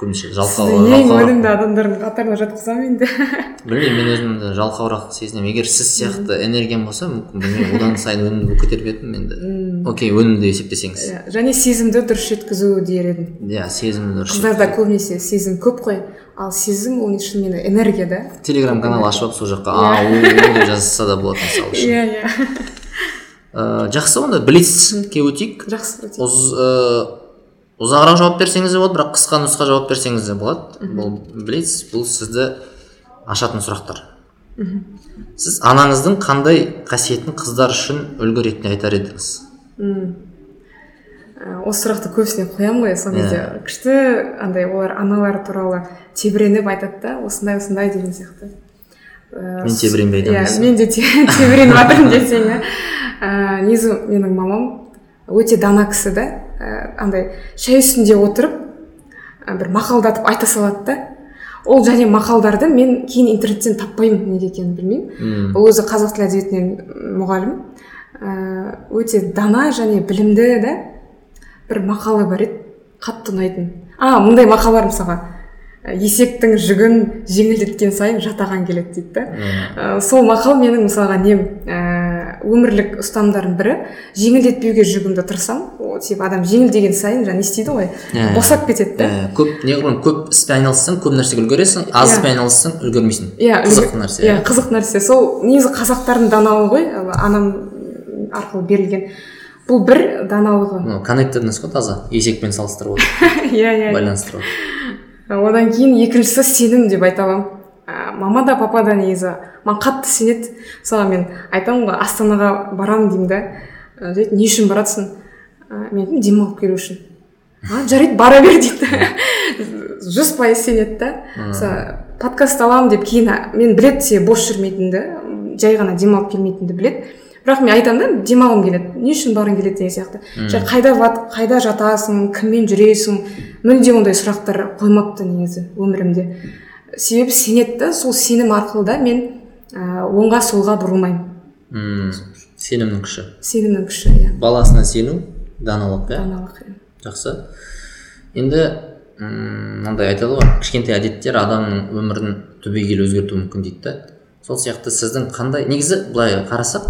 Көбінесе жалқау ең өнімді адамдардың қатарына жатқызамын енді. [LAUGHS] Білмеймін мен өзімді жалқауырақ сезінемін. Егер сіз сияқты энергиям болса мүмкін білмеймін одан сайын өнімді болып кетер едім енді окей өнімді есептесеңіз. Иә, және сезімді дұрыс жеткізу дер едім. Иә сезімді дұрыс қыздарда көбінесе сезім көп қой. Ал сезім ол шынымен энергия да? Телеграм канал ашып алып сол жаққа а у деп жазса да болады мысалы [LAUGHS] үшін. Иә иә. Э, жақсы онда блицке өтейік. Жақсы э, ұзағырақ жауап берсеңіз де болады бірақ қысқа нұсқа жауап берсеңіз де болады. Бұл блиц бұл сізді ашатын сұрақтар. Сіз анаңыздың қандай қасиетін қыздар үшін үлгі ретінде айтар едіңіз? Ә, осы сұрақты көбісіне қоямын ғой сол кезде. Иә. күшті андай олар аналары туралы тебіреніп айтады да осындай осындай деген сияқты. Ә, Мен тебіренбей иә мен де те- тебіреніп жатырмын [LAUGHS] десең иә негізі менің мамам өте дана кісі да. Ә, андай шай үстінде отырып ә, бір мақалдатып айта салады да. Ол және мақалдарды мен кейін интернеттен таппаймын неге екенін білмеймін. Ол өзі қазақ тілі әдебиетінен мұғалім. Ә, өте дана және білімді да бір мақалы бар еді. Қатты ұнайтын. А мындай мақал бар мысалға есектің жүгін жеңілдеткен сайын жатаған келеді дейді да. Ә, сол мақал менің мысалға нем ә, өмірлік ұстанымдардың бірі. Жеңілдетпеуге жүгімді тырысамын типа адам жеңілдеген сайын жаңа не істейді ғой? Иә. босап кетеді да. Э, көп неғұрлым көп іспен айналыссаң көп нәрсеге үлгересің аз Иә. іспен айналыссаң үлгермейсің. Иә қызық нәрсе. иә қызық нәрсе. Сол негізі қазақтардың даналығы ғой ә, анам арқылы берілген. Бұл бір даналығы Ну, коннектеднес қой таза есекпен салыстырып отыр [LAUGHS] иә иә байланыстырып отыр одан кейін екіншісі сенім деп айта аламын ә, мама да папа да негізі. Маған қатты сенеді. Мысалға мен айтамын ғой астанаға барамын деймін да. Ә, не үшін баратсың? ә, мен демалып келу үшін. А жарайды бара бер дейді. [LAUGHS] Жүз пайыз сенеді да. Мысалы подкаст аламын деп кейін мен біледі сен бос жүрмейтініңді жай ғана демалып келмейтініңді біледі. Бірақ мен айтамын да демалғым келеді. Не үшін барғың келеді деген сияқты. Және қайда қайда жатасың кіммен жүресің? Мүлде ондай сұрақтар қоймапты негізі өмірімде. Себебі сенеді да сол сенім арқылы да мен ә, оңға солға бұрылмаймын. Сенімнің күші. Сенімнің күші иә. Баласына сену даналық иә даналық иә. жақсы. Енді мынандай айтады ғой кішкентай әдеттер адамның өмірін түбегейлі өзгертуі мүмкін дейді да. Сол сияқты сіздің қандай негізі былай қарасақ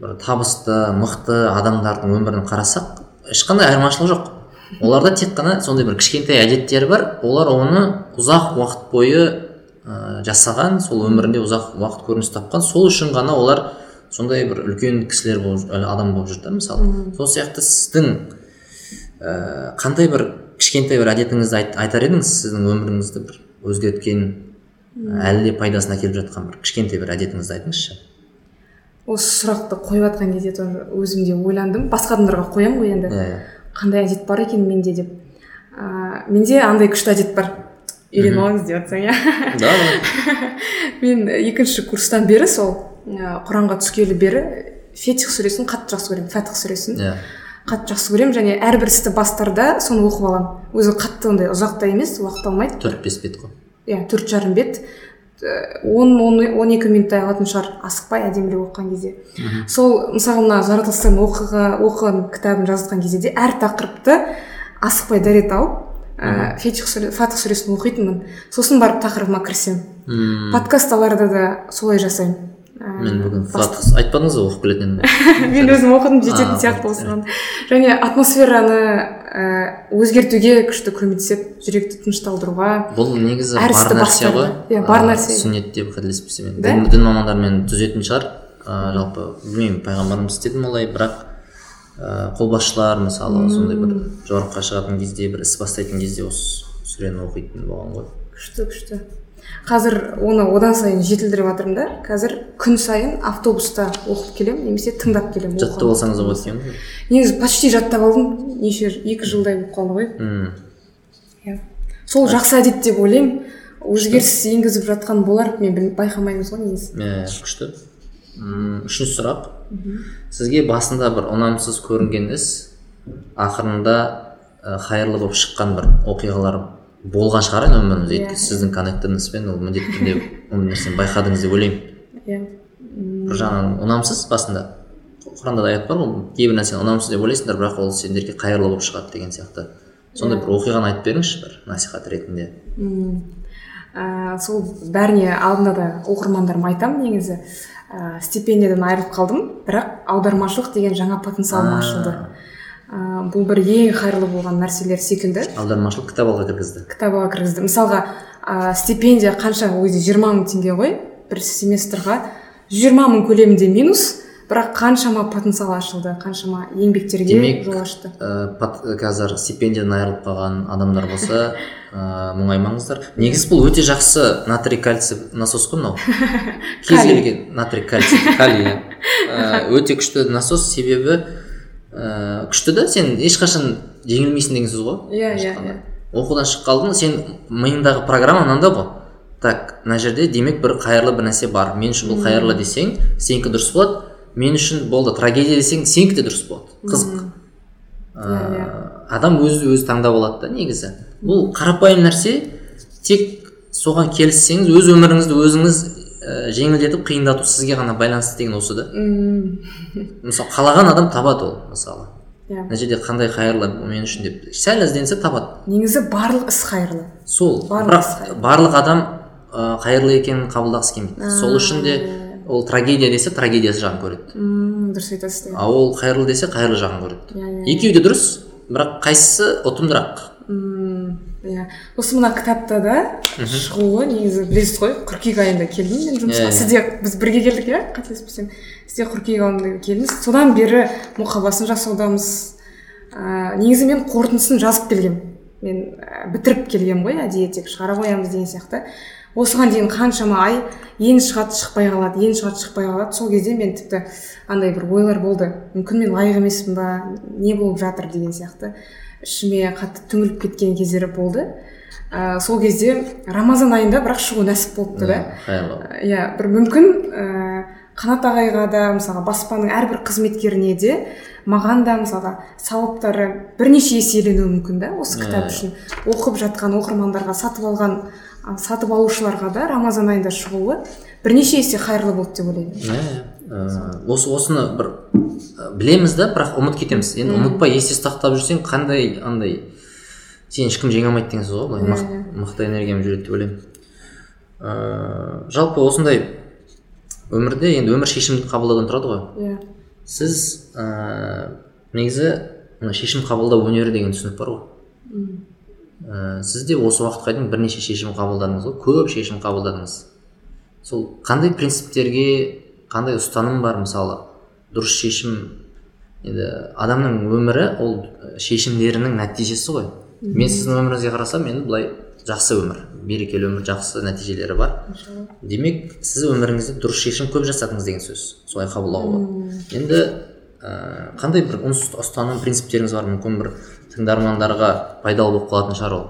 бір табысты мықты адамдардың өмірін қарасақ ешқандай айырмашылық жоқ. Оларда тек қана сондай бір кішкентай әдеттері бар. Олар оны ұзақ уақыт бойы ә, жасаған сол өмірінде ұзақ уақыт көрініс тапқан. Сол үшін ғана олар сондай бір үлкен кісілер болып адам болып жүр да мысалы. Сол сияқты сіздің ә, қандай бір кішкентай бір әдетіңізді айт, айтар едіңіз? Сіздің өміріңізді бір өзгерткен әлі де пайдасын әкеліп жатқан бір кішкентай бір әдетіңізді айтыңызшы. осы сұрақты қойып жатқан кезде тоже өзім де ойландым. Басқа адамдарға қоямын ғой енді. Иә иә. Қандай әдет бар екен менде деп. Ә, менде андай күшті әдет бар. Үйреніп алыңыз деп жатсаң иә. Да [LAUGHS] мен екінші курстан бері сол құранға түскелі бері фетих сүресін қатты жақсы көремін фатих сүресін иә. қатты жақсы көремін. Және әрбір істі бастарда соны оқып аламын. Өзі қатты ондай ұзақ та емес уақыт алмайды. Төрт бес бет қой. Иә төрт жарым бет. Э, он он он екі минуттай алатын шығар асықпай әдемілеп оқыған кезде. Сол мысалы мына жаратылыстан оқыға оқыған кітабын жазған кезде де әр тақырыпты асықпай дәрет алып ә, фатих сүресін оқитынмын. Сосын барып тақырыбыма кірісемін. М, подкасталарда да солай жасаймын. Мен бүгін баста- фатх айтпадыңыз ғой оқып келетінін мен өзім оқыдым жететін сияқты осыған және атмосфераны ә, өзгертуге күшті көмектеседі жүректі тынышталдыруға бұл негізі бар нәрсе ғой Иә, бар нәрсе. сүннет деп қателеспесем дін, дін мамандарымен түзетін шығар ә, жалпы білмеймін пайғамбарымыз істеді ме олай бірақ ә, қолбасшылар мысалы сондай бір жорыққа шығатын кезде бір іс бастайтын кезде осы сүрені оқитын болған ғой. Күшті күшті. Қазір оны одан сайын жетілдіріп жатырмын да. Қазір күн сайын автобуста оқып келемін немесе тыңдап келемін жаттап алсаңыз да болады екен ғой. Негізі почти жаттап алдым. Неше екі жылдай болып қалды ғой. Иә. Сол жақсы әдет деп ойлаймын. Өзгеріс енгізіп жатқан болар мен байқамаймыз ғой негізі. Иә күшті. Үшінші сұрақ. Сізге басында бір ұнамсыз көрінген іс ақырында ә, қайырлы болып шыққан бір оқиғалар болған шығар енді өміріңізде Иә. өйткені сіздің коннекторыңызбен ол міндетті түрде ондай нәрсені байқадыңыз деп ойлаймын. Иә. Бір жағынан ұнамсыз басында. Құранда да аят бар ғой кейбір нәрсені ұнамсыз деп ойлайсыңдар бірақ ол сендерге қайырлы болып шығады деген сияқты. Сондай бір оқиғаны айтып беріңізші бір насихат ретінде. Ә, сол бәріне алдында да оқырмандарыма айтамын негізі. Ә, стипендиядан айырылып қалдым бірақ аудармашылық деген жаңа потенциалым ашылды. Ә, бұл бір ең қайырлы болған нәрселер секілді. Аудармашылық кітап алға кіргізді. Кітапқа кіргізді. Мысалға ә, стипендия қанша? Ол кезде жиырма мың теңге ғой бір семестрға. Жиырма мың көлемінде минус бірақ қаншама потенциал ашылды қаншама еңбектерге демек жол ашты. ә, қазір стипендиядан айырылып қалған адамдар болса ә, мұңаймаңыздар. Негізі бұл өте жақсы натрий кальций насос қой мынау? [LAUGHS] Кез келген натрий кальций калий иә. [LAUGHS] Өте күшті насос. Себебі ә, күшті да сен ешқашан жеңілмейсің деген сөз ғой. Иә, иә, айтқанда. оқудан шығып қалдың сен миыңдағы программа мынандай ғой. Так мына жерде демек бір қайырлы бір нәрсе бар. Мен үшін бұл қайырлы десең сенікі дұрыс болады. Мен үшін болды трагедия десең сенікі де дұрыс болады. Қызық. Иә, Ә, адам өзі өзі таңдап алады да негізі. Бұл қарапайым нәрсе тек соған келіссеңіз өз өміріңізді өзіңіз ә, жеңілдетіп қиындату сізге ғана байланысты деген осы да. Мысалы қалаған адам табады ол мысалы. Иә мына жерде қандай қайырлы мен үшін деп. Сәл ізденсе табады. Негізі барлық іс қайырлы. Сол. Барлық бірақ барлық адам ә, қайырлы екенін қабылдағысы келмейді. Сол үшін де ол трагедия десе трагедиясы жағын көреді. Мм, дұрыс айтасыз иә а ол қайырлы десе қайырлы жағын көреді. Иә, иә. екеуі де дұрыс бірақ қайсысы ұтымдырақ. Иә. осы мына кітапта да шығуы негізі білесіз ғой қыркүйек айында келдім мен жұмысқа. Иә, иә. сіз де біз бірге келдік иә қателеспесем. Сіз де қыркүйек айында келдіңіз. Содан бері мұқабасын жасаудамыз. Ә, негізі мен қорытындысын жазып келгем. Мен ә, бітіріп келгем ғой әдейі тек шығара қоямыз деген сияқты. Осыған дейін қаншама ай енді шығады шықпай қалады енді шығады шықпай қалады. Сол кезде мен тіпті андай бір ойлар болды. Мүмкін мен лайық емеспін ба не болып жатыр деген сияқты. Ішіме қатты түңіліп кеткен кездері болды. Ә, сол кезде рамазан айында бірақ шығу нәсіп болыпты да. Қайырлы иә бір мүмкін ә, қанат ағайға да мысалға баспаның әрбір қызметкеріне де маған да мысалға сауаптары бірнеше есе еленуі мүмкін да осы кітап Иә. үшін. Оқып жатқан оқырмандарға сатып алған сатып алушыларға да рамазан айында шығуы бірнеше есе қайырлы болды деп ойлаймын. Иә ә, осы осыны бір ә, білеміз да бірақ ұмытып кетеміз. Енді ұмытпай есте сақтап жүрсең қандай андай. Сені ешкім жеңе алмайды деген сөз ғой былай мықты, энергиямен жүреді деп ойлаймын. Ә, жалпы осындай өмірде енді өмір шешімді қабылдаудан тұрады ғой. Иә. Сіз ә, негізі мына шешім қабылдау өнері деген түсінік бар ғой. Ә, сіз де осы уақытқа дейін бірнеше шешім қабылдадыңыз ғой көп шешім қабылдадыңыз. Сол қандай принциптерге қандай ұстаным бар мысалы? Дұрыс шешім. Енді адамның өмірі ол шешімдерінің нәтижесі ғой. Мен сіздің өміріңізге қарасам енді былай жақсы өмір. Берекелі өмір жақсы нәтижелері бар. Демек сіз өміріңізде дұрыс шешім көп жасадыңыз деген сөз солай қабылдауға. Болады енді ә, қандай бір ұс- ұстаным принциптеріңіз бар? Мүмкін бір тыңдармандарға пайдалы болып қалатын шығар ол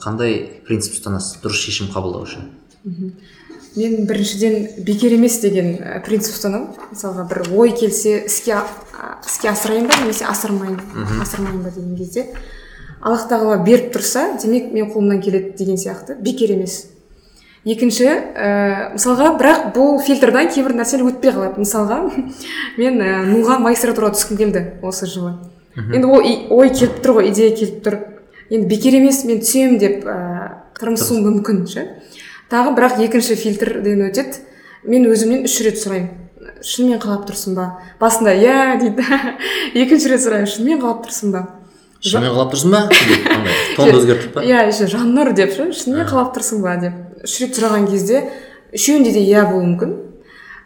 қандай принцип ұстанасыз дұрыс шешім қабылдау үшін? Мен біріншіден бекер емес деген ә, принцип ұстанамын. Мысалға бір ой келсе іске іске асырайын ба немесе асырмайын асырмайын ба деген кезде аллах тағала беріп тұрса демек мен қолымнан келеді деген сияқты бекер емес. Екінші ә, мысалға бірақ бұл фильтрдан кейбір нәрселер өтпей қалады. Мысалға [LAUGHS] мен ә, нуға магистратураға түскім келді осы жылы. Енді ол ой келіп тұр ғой идея келіп тұр. Енді бекер емес мен түсемін деп ә, тырмысуым мүмкін ше. Тағы бірақ екінші фильтрден өтеді. Мен өзімнен үш рет сұраймын. Шынымен қалап тұрсың ба? Басында иә дейді. [LAUGHS] Екінші рет сұраймын. Шынымен қалап тұрсың ба? Шынымен қалап тұрсың ба? [LAUGHS] тонды өзгертіп па? Иә еще жаннұр деп ше. Шынымен қалап тұрсың ба? деп. Үш рет сұраған кезде үшеуінде де иә болуы мүмкін.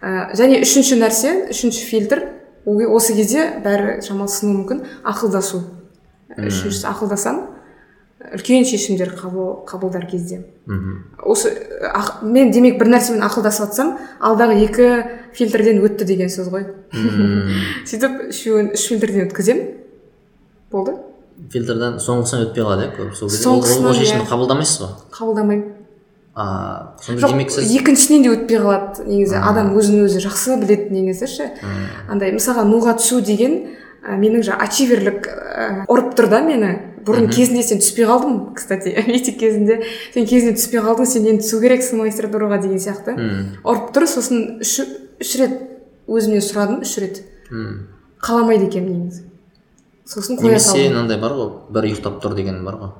Ә, және үшінші нәрсе үшінші фильтр. Осы кезде бәрі шамалы сынуы мүмкін. Ақылдасу. Үшіншісі ақылдасам үлкен шешімдер қабыл, қабылдар кезде. Мхм осы ақ- мен демек бір нәрсемен ақылдасып жатсам алдағы екі фильтрден өтті деген сөз ғой. [LAUGHS] Сөйтіп үшеуін үш фильтрден өткіземін. Болды? Фильтрдан соңғысынан өтпей қалады иә көп сол кезде. Ол- шешімді иә. қабылдамайсыз ғой? Қабылдамаймын. А сонда демек сіз екіншісінен де өтпей қалады негізі. Адам өзін өзі жақсы біледі негізі ше. Андай мысалға нуға түсу деген ә, менің жаңағы ачиверлік ә, ұрып тұр да мені. Бұрын кезінде сен түспей қалдың кстати [LAUGHS] мектеп кезінде. Сен кезінде түспей қалдың сен енді түсу керексің магистратураға деген сияқты. Ұрып тұр сосын үш, үш рет өзімнен сұрадым үш рет. Қаламайды екенмін негізі. Сосын қоя немесе мынандай бар ғой бір ұйықтап тұр деген бар ғой.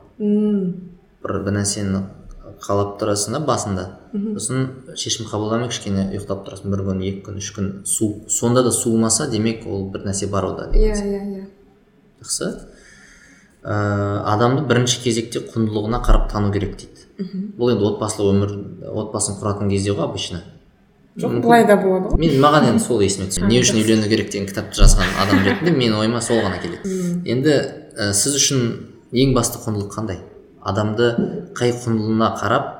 Бір бір нәрсені қалап тұрасың да басында. Сосын шешім қабылдамай кішкене ұйықтап тұрасың. Бір күн екі күн үш күн. Су сонда да суымаса демек ол бір нәрсе бар деген иә иә иә. Жақсы. Ә, адамды бірінші кезекте құндылығына қарап тану керек дейді. Бұл енді отбасылы өмір отбасын құратын кезде ғой обычно. Жоқ былай да болады ғой. Мен маған енді сол есіме түсті. Не үшін үйлену керек деген кітапты жазған адам ретінде менің ойыма сол ғана келеді. Енді ә, сіз үшін ең басты құндылық қандай? Адамды қай құндылығына қарап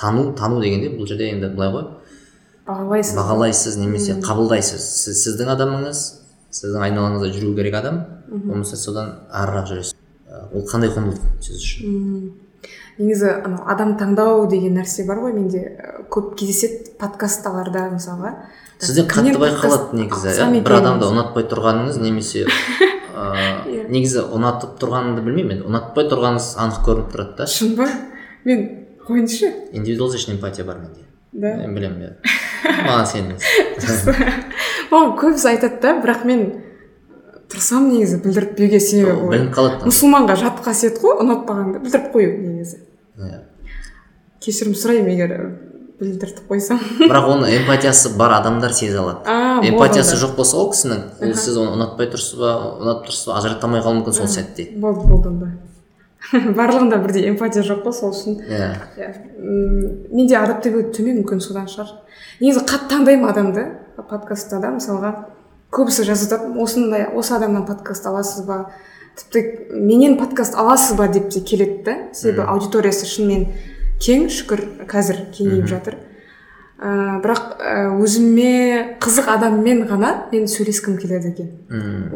тану тану дегенде бұл жерде енді былай ғой. Бағалайсыз. Бағалайсыз немесе қабылдайсыз. Сіз сіздің адамыңыз сіздің айналаңызда жүру керек адам болмаса содан арырақ жүресіз ол қандай құндылық сіз үшін? Негізі анау адам таңдау деген нәрсе бар ғой менде. Көп кездеседі подкастталарда мысалға. Сізде қатты байқалады негізі иә? бір адамды ұнатпай тұрғаныңыз немесе [LAUGHS] ә, Иә. негізі ұнатып тұрғаныңды білмеймін енді. Ұнатпай тұрғаныңыз анық көрініп тұрады да. Шын ба? Мен қойыңызшы индивидуализation эмпатия бар менде. Да. Мен білемін иә. [LAUGHS] маған сеніңіз. Маған көбісі айтады да бірақ мен тырысамын негізі білдіріп беруге себебі Ол. білініп қалады. Мұсылманға жат қасиет қой ұнатпағанды білдіріп қою негізі. Иә. кешірім сұраймын егер білдіртіп қойсам. Бірақ оны эмпатиясы бар адамдар сезе алады. Эмпатиясы жоқ болса ол кісінің ол сіз оны ұнатпай тұрсыз ба ұнатып тұрсыз ба ажырата алмай қалуы мүмкін сол сәтте. болды болды онда. [LAUGHS] Барлығында бірдей эмпатия жоқ қой сол үшін. Иә. Иә менде адаптивті төмен мүмкін содан шығар. Негізі қатты таңдаймын адамды подкастта да мысалға. Көбісі жазып жатады осындай осы адамнан подкаст аласыз ба? Тіпті менен подкаст аласыз ба? деп те келеді да. Себебі аудиториясы шынымен кең шүкір қазір кеңейіп жатыр. Ә, бірақ ә, өзіме қызық адаммен ғана мен сөйлескім келеді екен.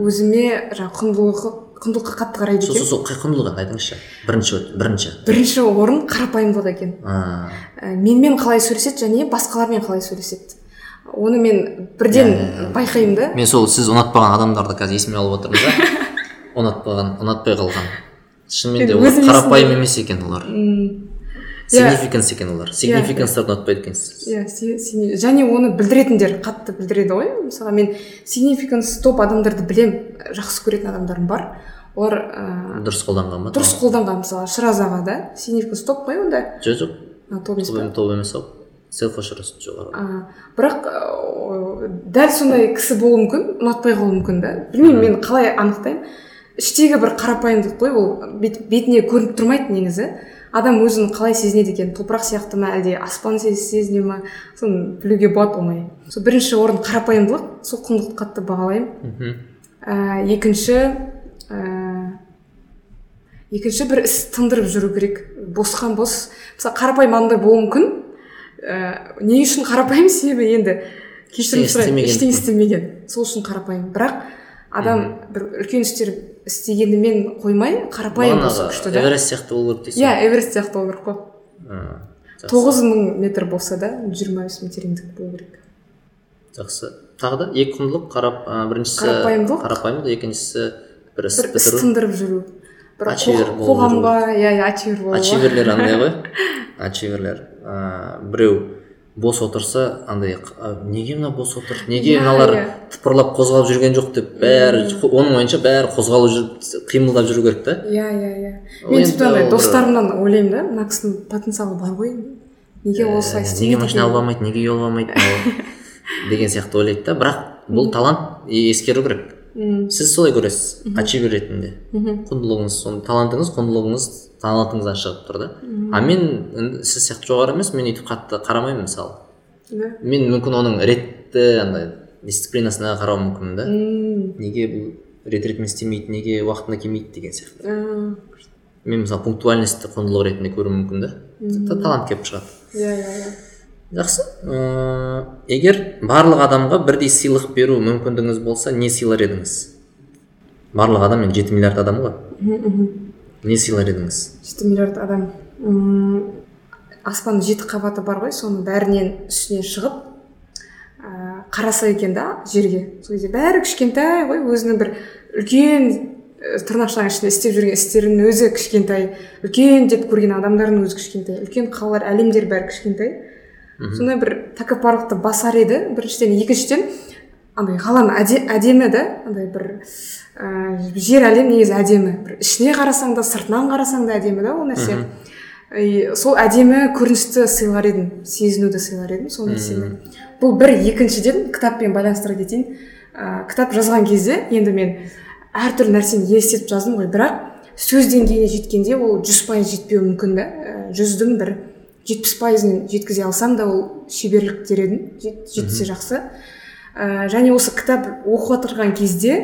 Өзіме жаңағы құндылығы құндылыққа қатты қарайды екен. сол қай құндылығы? Айтыңызшы. Бірінші бірінші. Бірінші орын қарапайымдылық екен. Ә, менімен қалай сөйлеседі және басқалармен қалай сөйлеседі? Оны мен бірден иә, иә. байқаймын да. мен сол сіз ұнатпаған адамдарды қазір есіме алып отырмын да. [LAUGHS] Ұнатпаған ұнатпай қалған. Шынымен де олар қарапайым емес екен олар. Сигнификанс екен олар. Сигнификанстарды ұнатпайды екенсіз иә және оны білдіретіндер қатты білдіреді ғой. Мысалға мен сигнификанс топ адамдарды білем жақсы көретін адамдарым бар. Олар ә, дұрыс қолданған ба? дұрыс қолданған мысалы шыраз аға да сигнификанс топ қой онда. Жоқ жоқ. Топ емес топ емес ау. Селф ашырас жоғары. А, бірақ ә, дәл сондай кісі болуы мүмкін ұнатпай қалуы мүмкін да. Білмеймін мен қалай анықтаймын. Іштегі бір қарапайымдылық қой ол. Бет, бетіне көрініп тұрмайды негізі. Адам өзін қалай сезінеді екен? Топырақ сияқты ма әлде? Аспан сез- сезіне ма соны білуге болады оңай сол бірінші орын қарапайымдылық. Сол құндылықты қатты бағалаймын. Мхм. Ә, екінші екінші бір іс тындырып жүру керек. Босқан бос. Мысалы қарапайым адамдар болуы мүмкін. Ә, не үшін қарапайым себебі енді? Кешірім сұраймын. ештеңе істемеген. Сол үшін қарапайым. Бірақ адам бір үлкен істер істегенімен қоймай қарапайым болса күшті да. Эверест сияқты болу керек дейсіз иә эверест сияқты болу керек қой. Тоғыз мың метр болса да жиырма бес мың тереңдік болу керек. Жақсы. Тағы да екі құндылық. Қарап ә, біріншісі Қарапайымдылық. қарапайымдылық екіншісі бір іс бір іс бітіру. тындырып жүру. Ачивер қоғамға иә иә ачивер болу ачиверлер андай ғой ачиверлер ә, біреу бос отырса андай «А, неге мынау бос отыр неге мыналар тыпырлап қозғалып жүрген жоқ деп бәрі оның ойынша бәрі қозғалып жүріп қимылдап жүру керек та иә иә иә мен тіпті андай достарымнан ойлаймын да мына кісінің потенциалы бар ғой неге осылай неге машина алып алмайды неге үй алып алмайды деген сияқты ойлайды да бірақ бұл талант ескеру керек Сіз солай көресіз. Ачивер ретінде мхм. құндылығыңыз соны талантыңыз құндылығыңыз талантыңыздан шығып тұр да а мен сіз сияқты жоғары емес мен өйтіп қатты қарамаймын мысалы. Мен мүмкін оның ретті андай дисциплинасына қарауым мүмкінмін да. Неге бұл рет ретімен істемейді неге уақытында келмейді деген сияқты. Мен мысалы пунктуальностьті құндылық ретінде көруім мүмкін да. Та- талант келіп шығады. Иә иә иә жақсы. Ыыы егер барлық адамға бірдей сыйлық беру мүмкіндігіңіз болса не сыйлар едіңіз? Барлық адам енді жеті миллиард адам ғой. Не сыйлар едіңіз? Жеті миллиард адам. М, аспанның жеті қабаты бар ғой соның бәрінен үстіне шығып ә, қараса екен да жерге. Сол кезде бәрі кішкентай ғой өзінің бір үлкен ә, тырнақшаның ішінде істеп жүрген істерінің өзі кішкентай. Үлкен деп көрген адамдардың өзі кішкентай. Үлкен қалалар әлемдер бәрі кішкентай. Сондай бір тәкаппарлықты басар еді біріншіден. Екіншіден андай ғалам әдемі да андай бір ә, жер әлем негізі әдемі. Бір ішіне қарасаң да сыртынан қарасаң да әдемі да ол нәрсе. И сол әдемі көріністі сыйлар едім сезінуді сыйлар едім сол нәрсені. Бұл бір екіншіден кітаппен байланыстыра кетейін. Ә, кітап жазған кезде енді мен әртүрлі нәрсені елестетіп жаздым ғой. Бірақ сөз деңгейіне жеткенде ол жүз пайыз жетпеуі мүмкін да. Жүздің бір. Жетпіс пайызын жеткізе алсам да ол шеберлік дер едім жетсе жақсы. Ә, және осы кітап оқып отырған кезде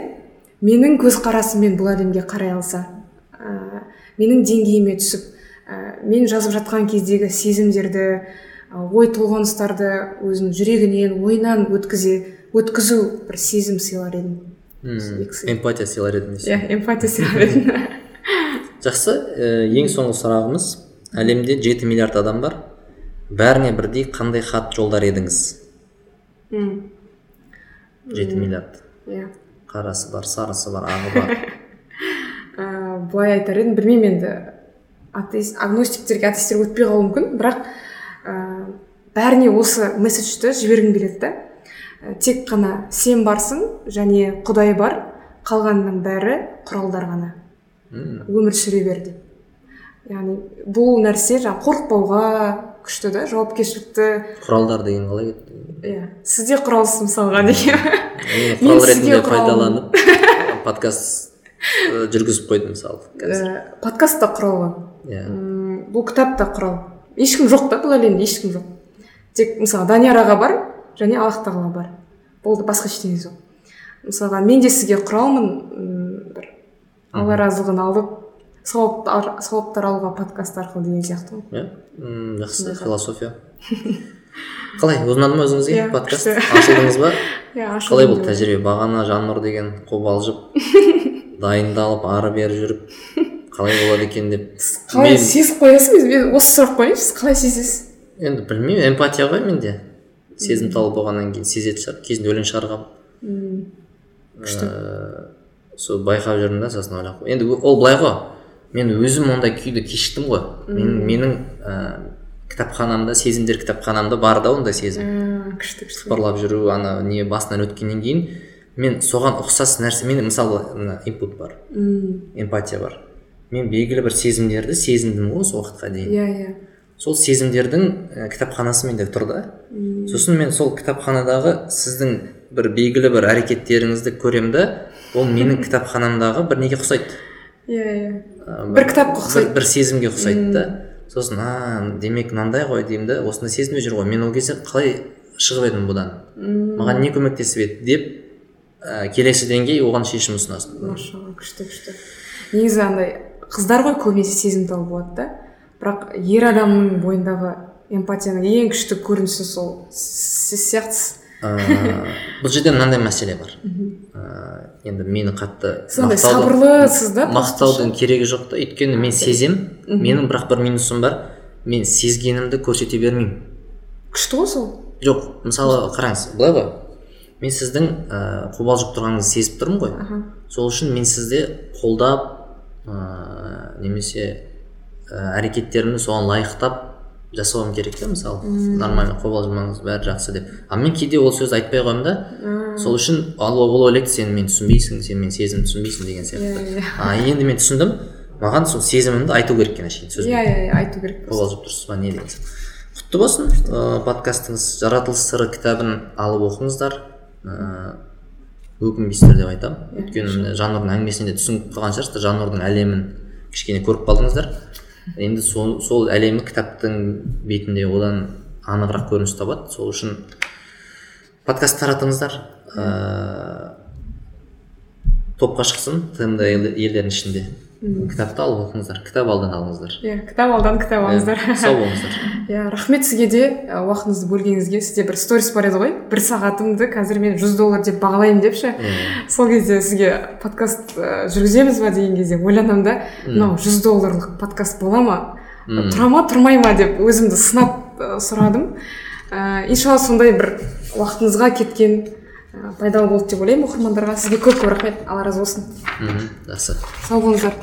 менің көзқарасыммен бұл әлемге қарай алса ә, менің деңгейіме түсіп ә, мен жазып жатқан кездегі сезімдерді ой толғаныстарды өзінің жүрегінен ойынан өткізе өткізу бір сезім сыйлар едім. Эмпатия сыйлар едім дейсің иә эмпатия сыйлар едім. [LAUGHS] Жақсы ең соңғы сұрағымыз. Әлемде жеті миллиард адам бар. Бәріне бірдей қандай хат жолдар едіңіз? Жеті миллиард. Иә. Қарасы бар сарысы бар ағы бар. [LAUGHS] Ә, былай айтар едім білмеймін енді. Атеист агностиктерге атеисттер өтпей қалуы мүмкін бірақ ә, бәріне осы месседжді жібергім келеді да ә, тек қана сен барсың және құдай бар қалғанының бәрі құралдар ғана. Өмір сүре бер деп. Яғни бұл нәрсе жаңағы қорықпауға күшті да жауапкершілікті. Құралдар деген қалай кетті иә сіз де құралсыз мысалға деген. Құрал ретінде пайдаланып подкаст жүргізіп қойдым мысалы подкаст. Та құрал ғой иә бұл кітап та құрал. Ешкім жоқ та бұл әлемде ешкім жоқ. Тек мысалы данияр аға бар және аллах тағала бар. Болды басқа ештеңе жоқ. Мысалға мен де сізге құралмын бір. Алла разылығын алып сауаптар алуға подкаст арқылы деген сияқты ғой. Иә? Жақсы. Философия. қалай ұнады ма өзіңізге иә, подкаст? ашылдыңыз ба? [LAUGHS] Иә қалай болды тәжірибе? Бағана жаннұр деген қобалжып [LAUGHS] дайындалып ары бері жүріп қалай болады екен деп қалай сезіп қоясыз мен осы сұрақ қояйыншы сіз қалай сезесіз? енді білмеймін эмпатия ғой менде. Сезімтал болғаннан кейін сезетін шығар. Кезінде өлең шығарғанмын күшті. Сол байқап жүрдім да сосын ойлап енді ол былай ғой. Мен өзім ондай күйді кешіктім ғой. Мен менің ә, кітапханамда сезімдер кітапханамда бар да ондай сезім. Күшті күшті. Сыпырлап жүру ана не басынан өткеннен кейін мен соған ұқсас нәрсе мен мысалы мына инпут бар эмпатия бар. Мен белгілі бір сезімдерді сезіндім ғой осы уақытқа дейін. Иә иә. Сол сезімдердің ә, кітапханасы менде тұр да. Сосын мен сол кітапханадағы сіздің бір белгілі бір әрекеттеріңізді көремін да ол менің [LAUGHS] кітапханамдағы бір неге ұқсайды? Иә иә. Бір кітапқа ұқсайды. бір сезімге ұқсайды да. Сосын а демек мынандай ғой деймін да. Осындай сезімде жүр ғой. Мен ол кезде қалай шығып едім бұдан? Маған не көмектесіп еді деп ә, келесі деңгей оған шешім ұсынасың. Машалла күшті күшті. Негізі андай қыздар ғой көбінесе сезімтал болады да. Бірақ ер адамның бойындағы эмпатияның ең күшті көрінісі сол. Сіз сияқтысыз. Бұл жерде мынандай мәселе бар. Ә, енді мені қатты сондай сабырлысыз да мақтаудың керегі жоқ та. Өйткені мен сезем менің бірақ бір минусым бар. Мен сезгенімді көрсете бермеймін. күшті ғой сол. Жоқ мысалы қараңыз былай ғой. Мен сіздің ә, қобалжып тұрғаныңызды сезіп тұрмын ғой. Сол үшін мен сізді қолдап ә, немесе ә, әрекеттерімді соған лайықтап жасауым керек та мысалы. Нормально қобалжымаңыз бәрі жақсы деп. А мен кейде ол сөзді айтпай қоямын да. Сол үшін ал ол ойлайды сен мені түсінбейсің сен менің сезімімді түсінбейсің деген сияқты. а енді мен түсіндім маған сол сезімімді айту керек екен әшейін сөзбен. Иә иә айту керек қобалжып тұрсыз ба не деген сияқты. Құтты болсын ыыы подкастыңыз жаратылыс сыры кітабын алып оқыңыздар. Ыыы өкінбейсіздер деп айтамын. Өйткені жанрдың әңгімесінде түсініп қалған шығарсыздар жанрдың әлемін кішкене көріп қалдыңыздар. Енді сол, сол әлемі кітаптың бетінде одан анығырақ көрініс табады. Сол үшін подкаст таратыңыздар. Ыыы топқа шықсын. Тмд елдерінің ішінде. Кітапты алып оқыңыздар кітап алдан алыңыздар. Иә кітап алдан кітап алыңыздар. [LAUGHS] сау болыңыздар. Иә рахмет сізге де уақытыңызды бөлгеніңізге. Сізде бір сторис бар еді ғой. Бір сағатымды қазір мен жүз доллар деп бағалаймын депші. Сол кезде сізге подкаст жүргіземіз ба деген кезде ойланамын да. Мынау жүз долларлық подкаст бола ма? Тұра ма тұрмай ма? деп өзімді сынап сұрадым. Ыыы иншалла сондай бір уақытыңызға кеткен пайдалы болды деп ойлаймын оқырмандарға сізге көп көп рахмет. Алла разы болсын. Мхм жақсы. Сау болыңыздар.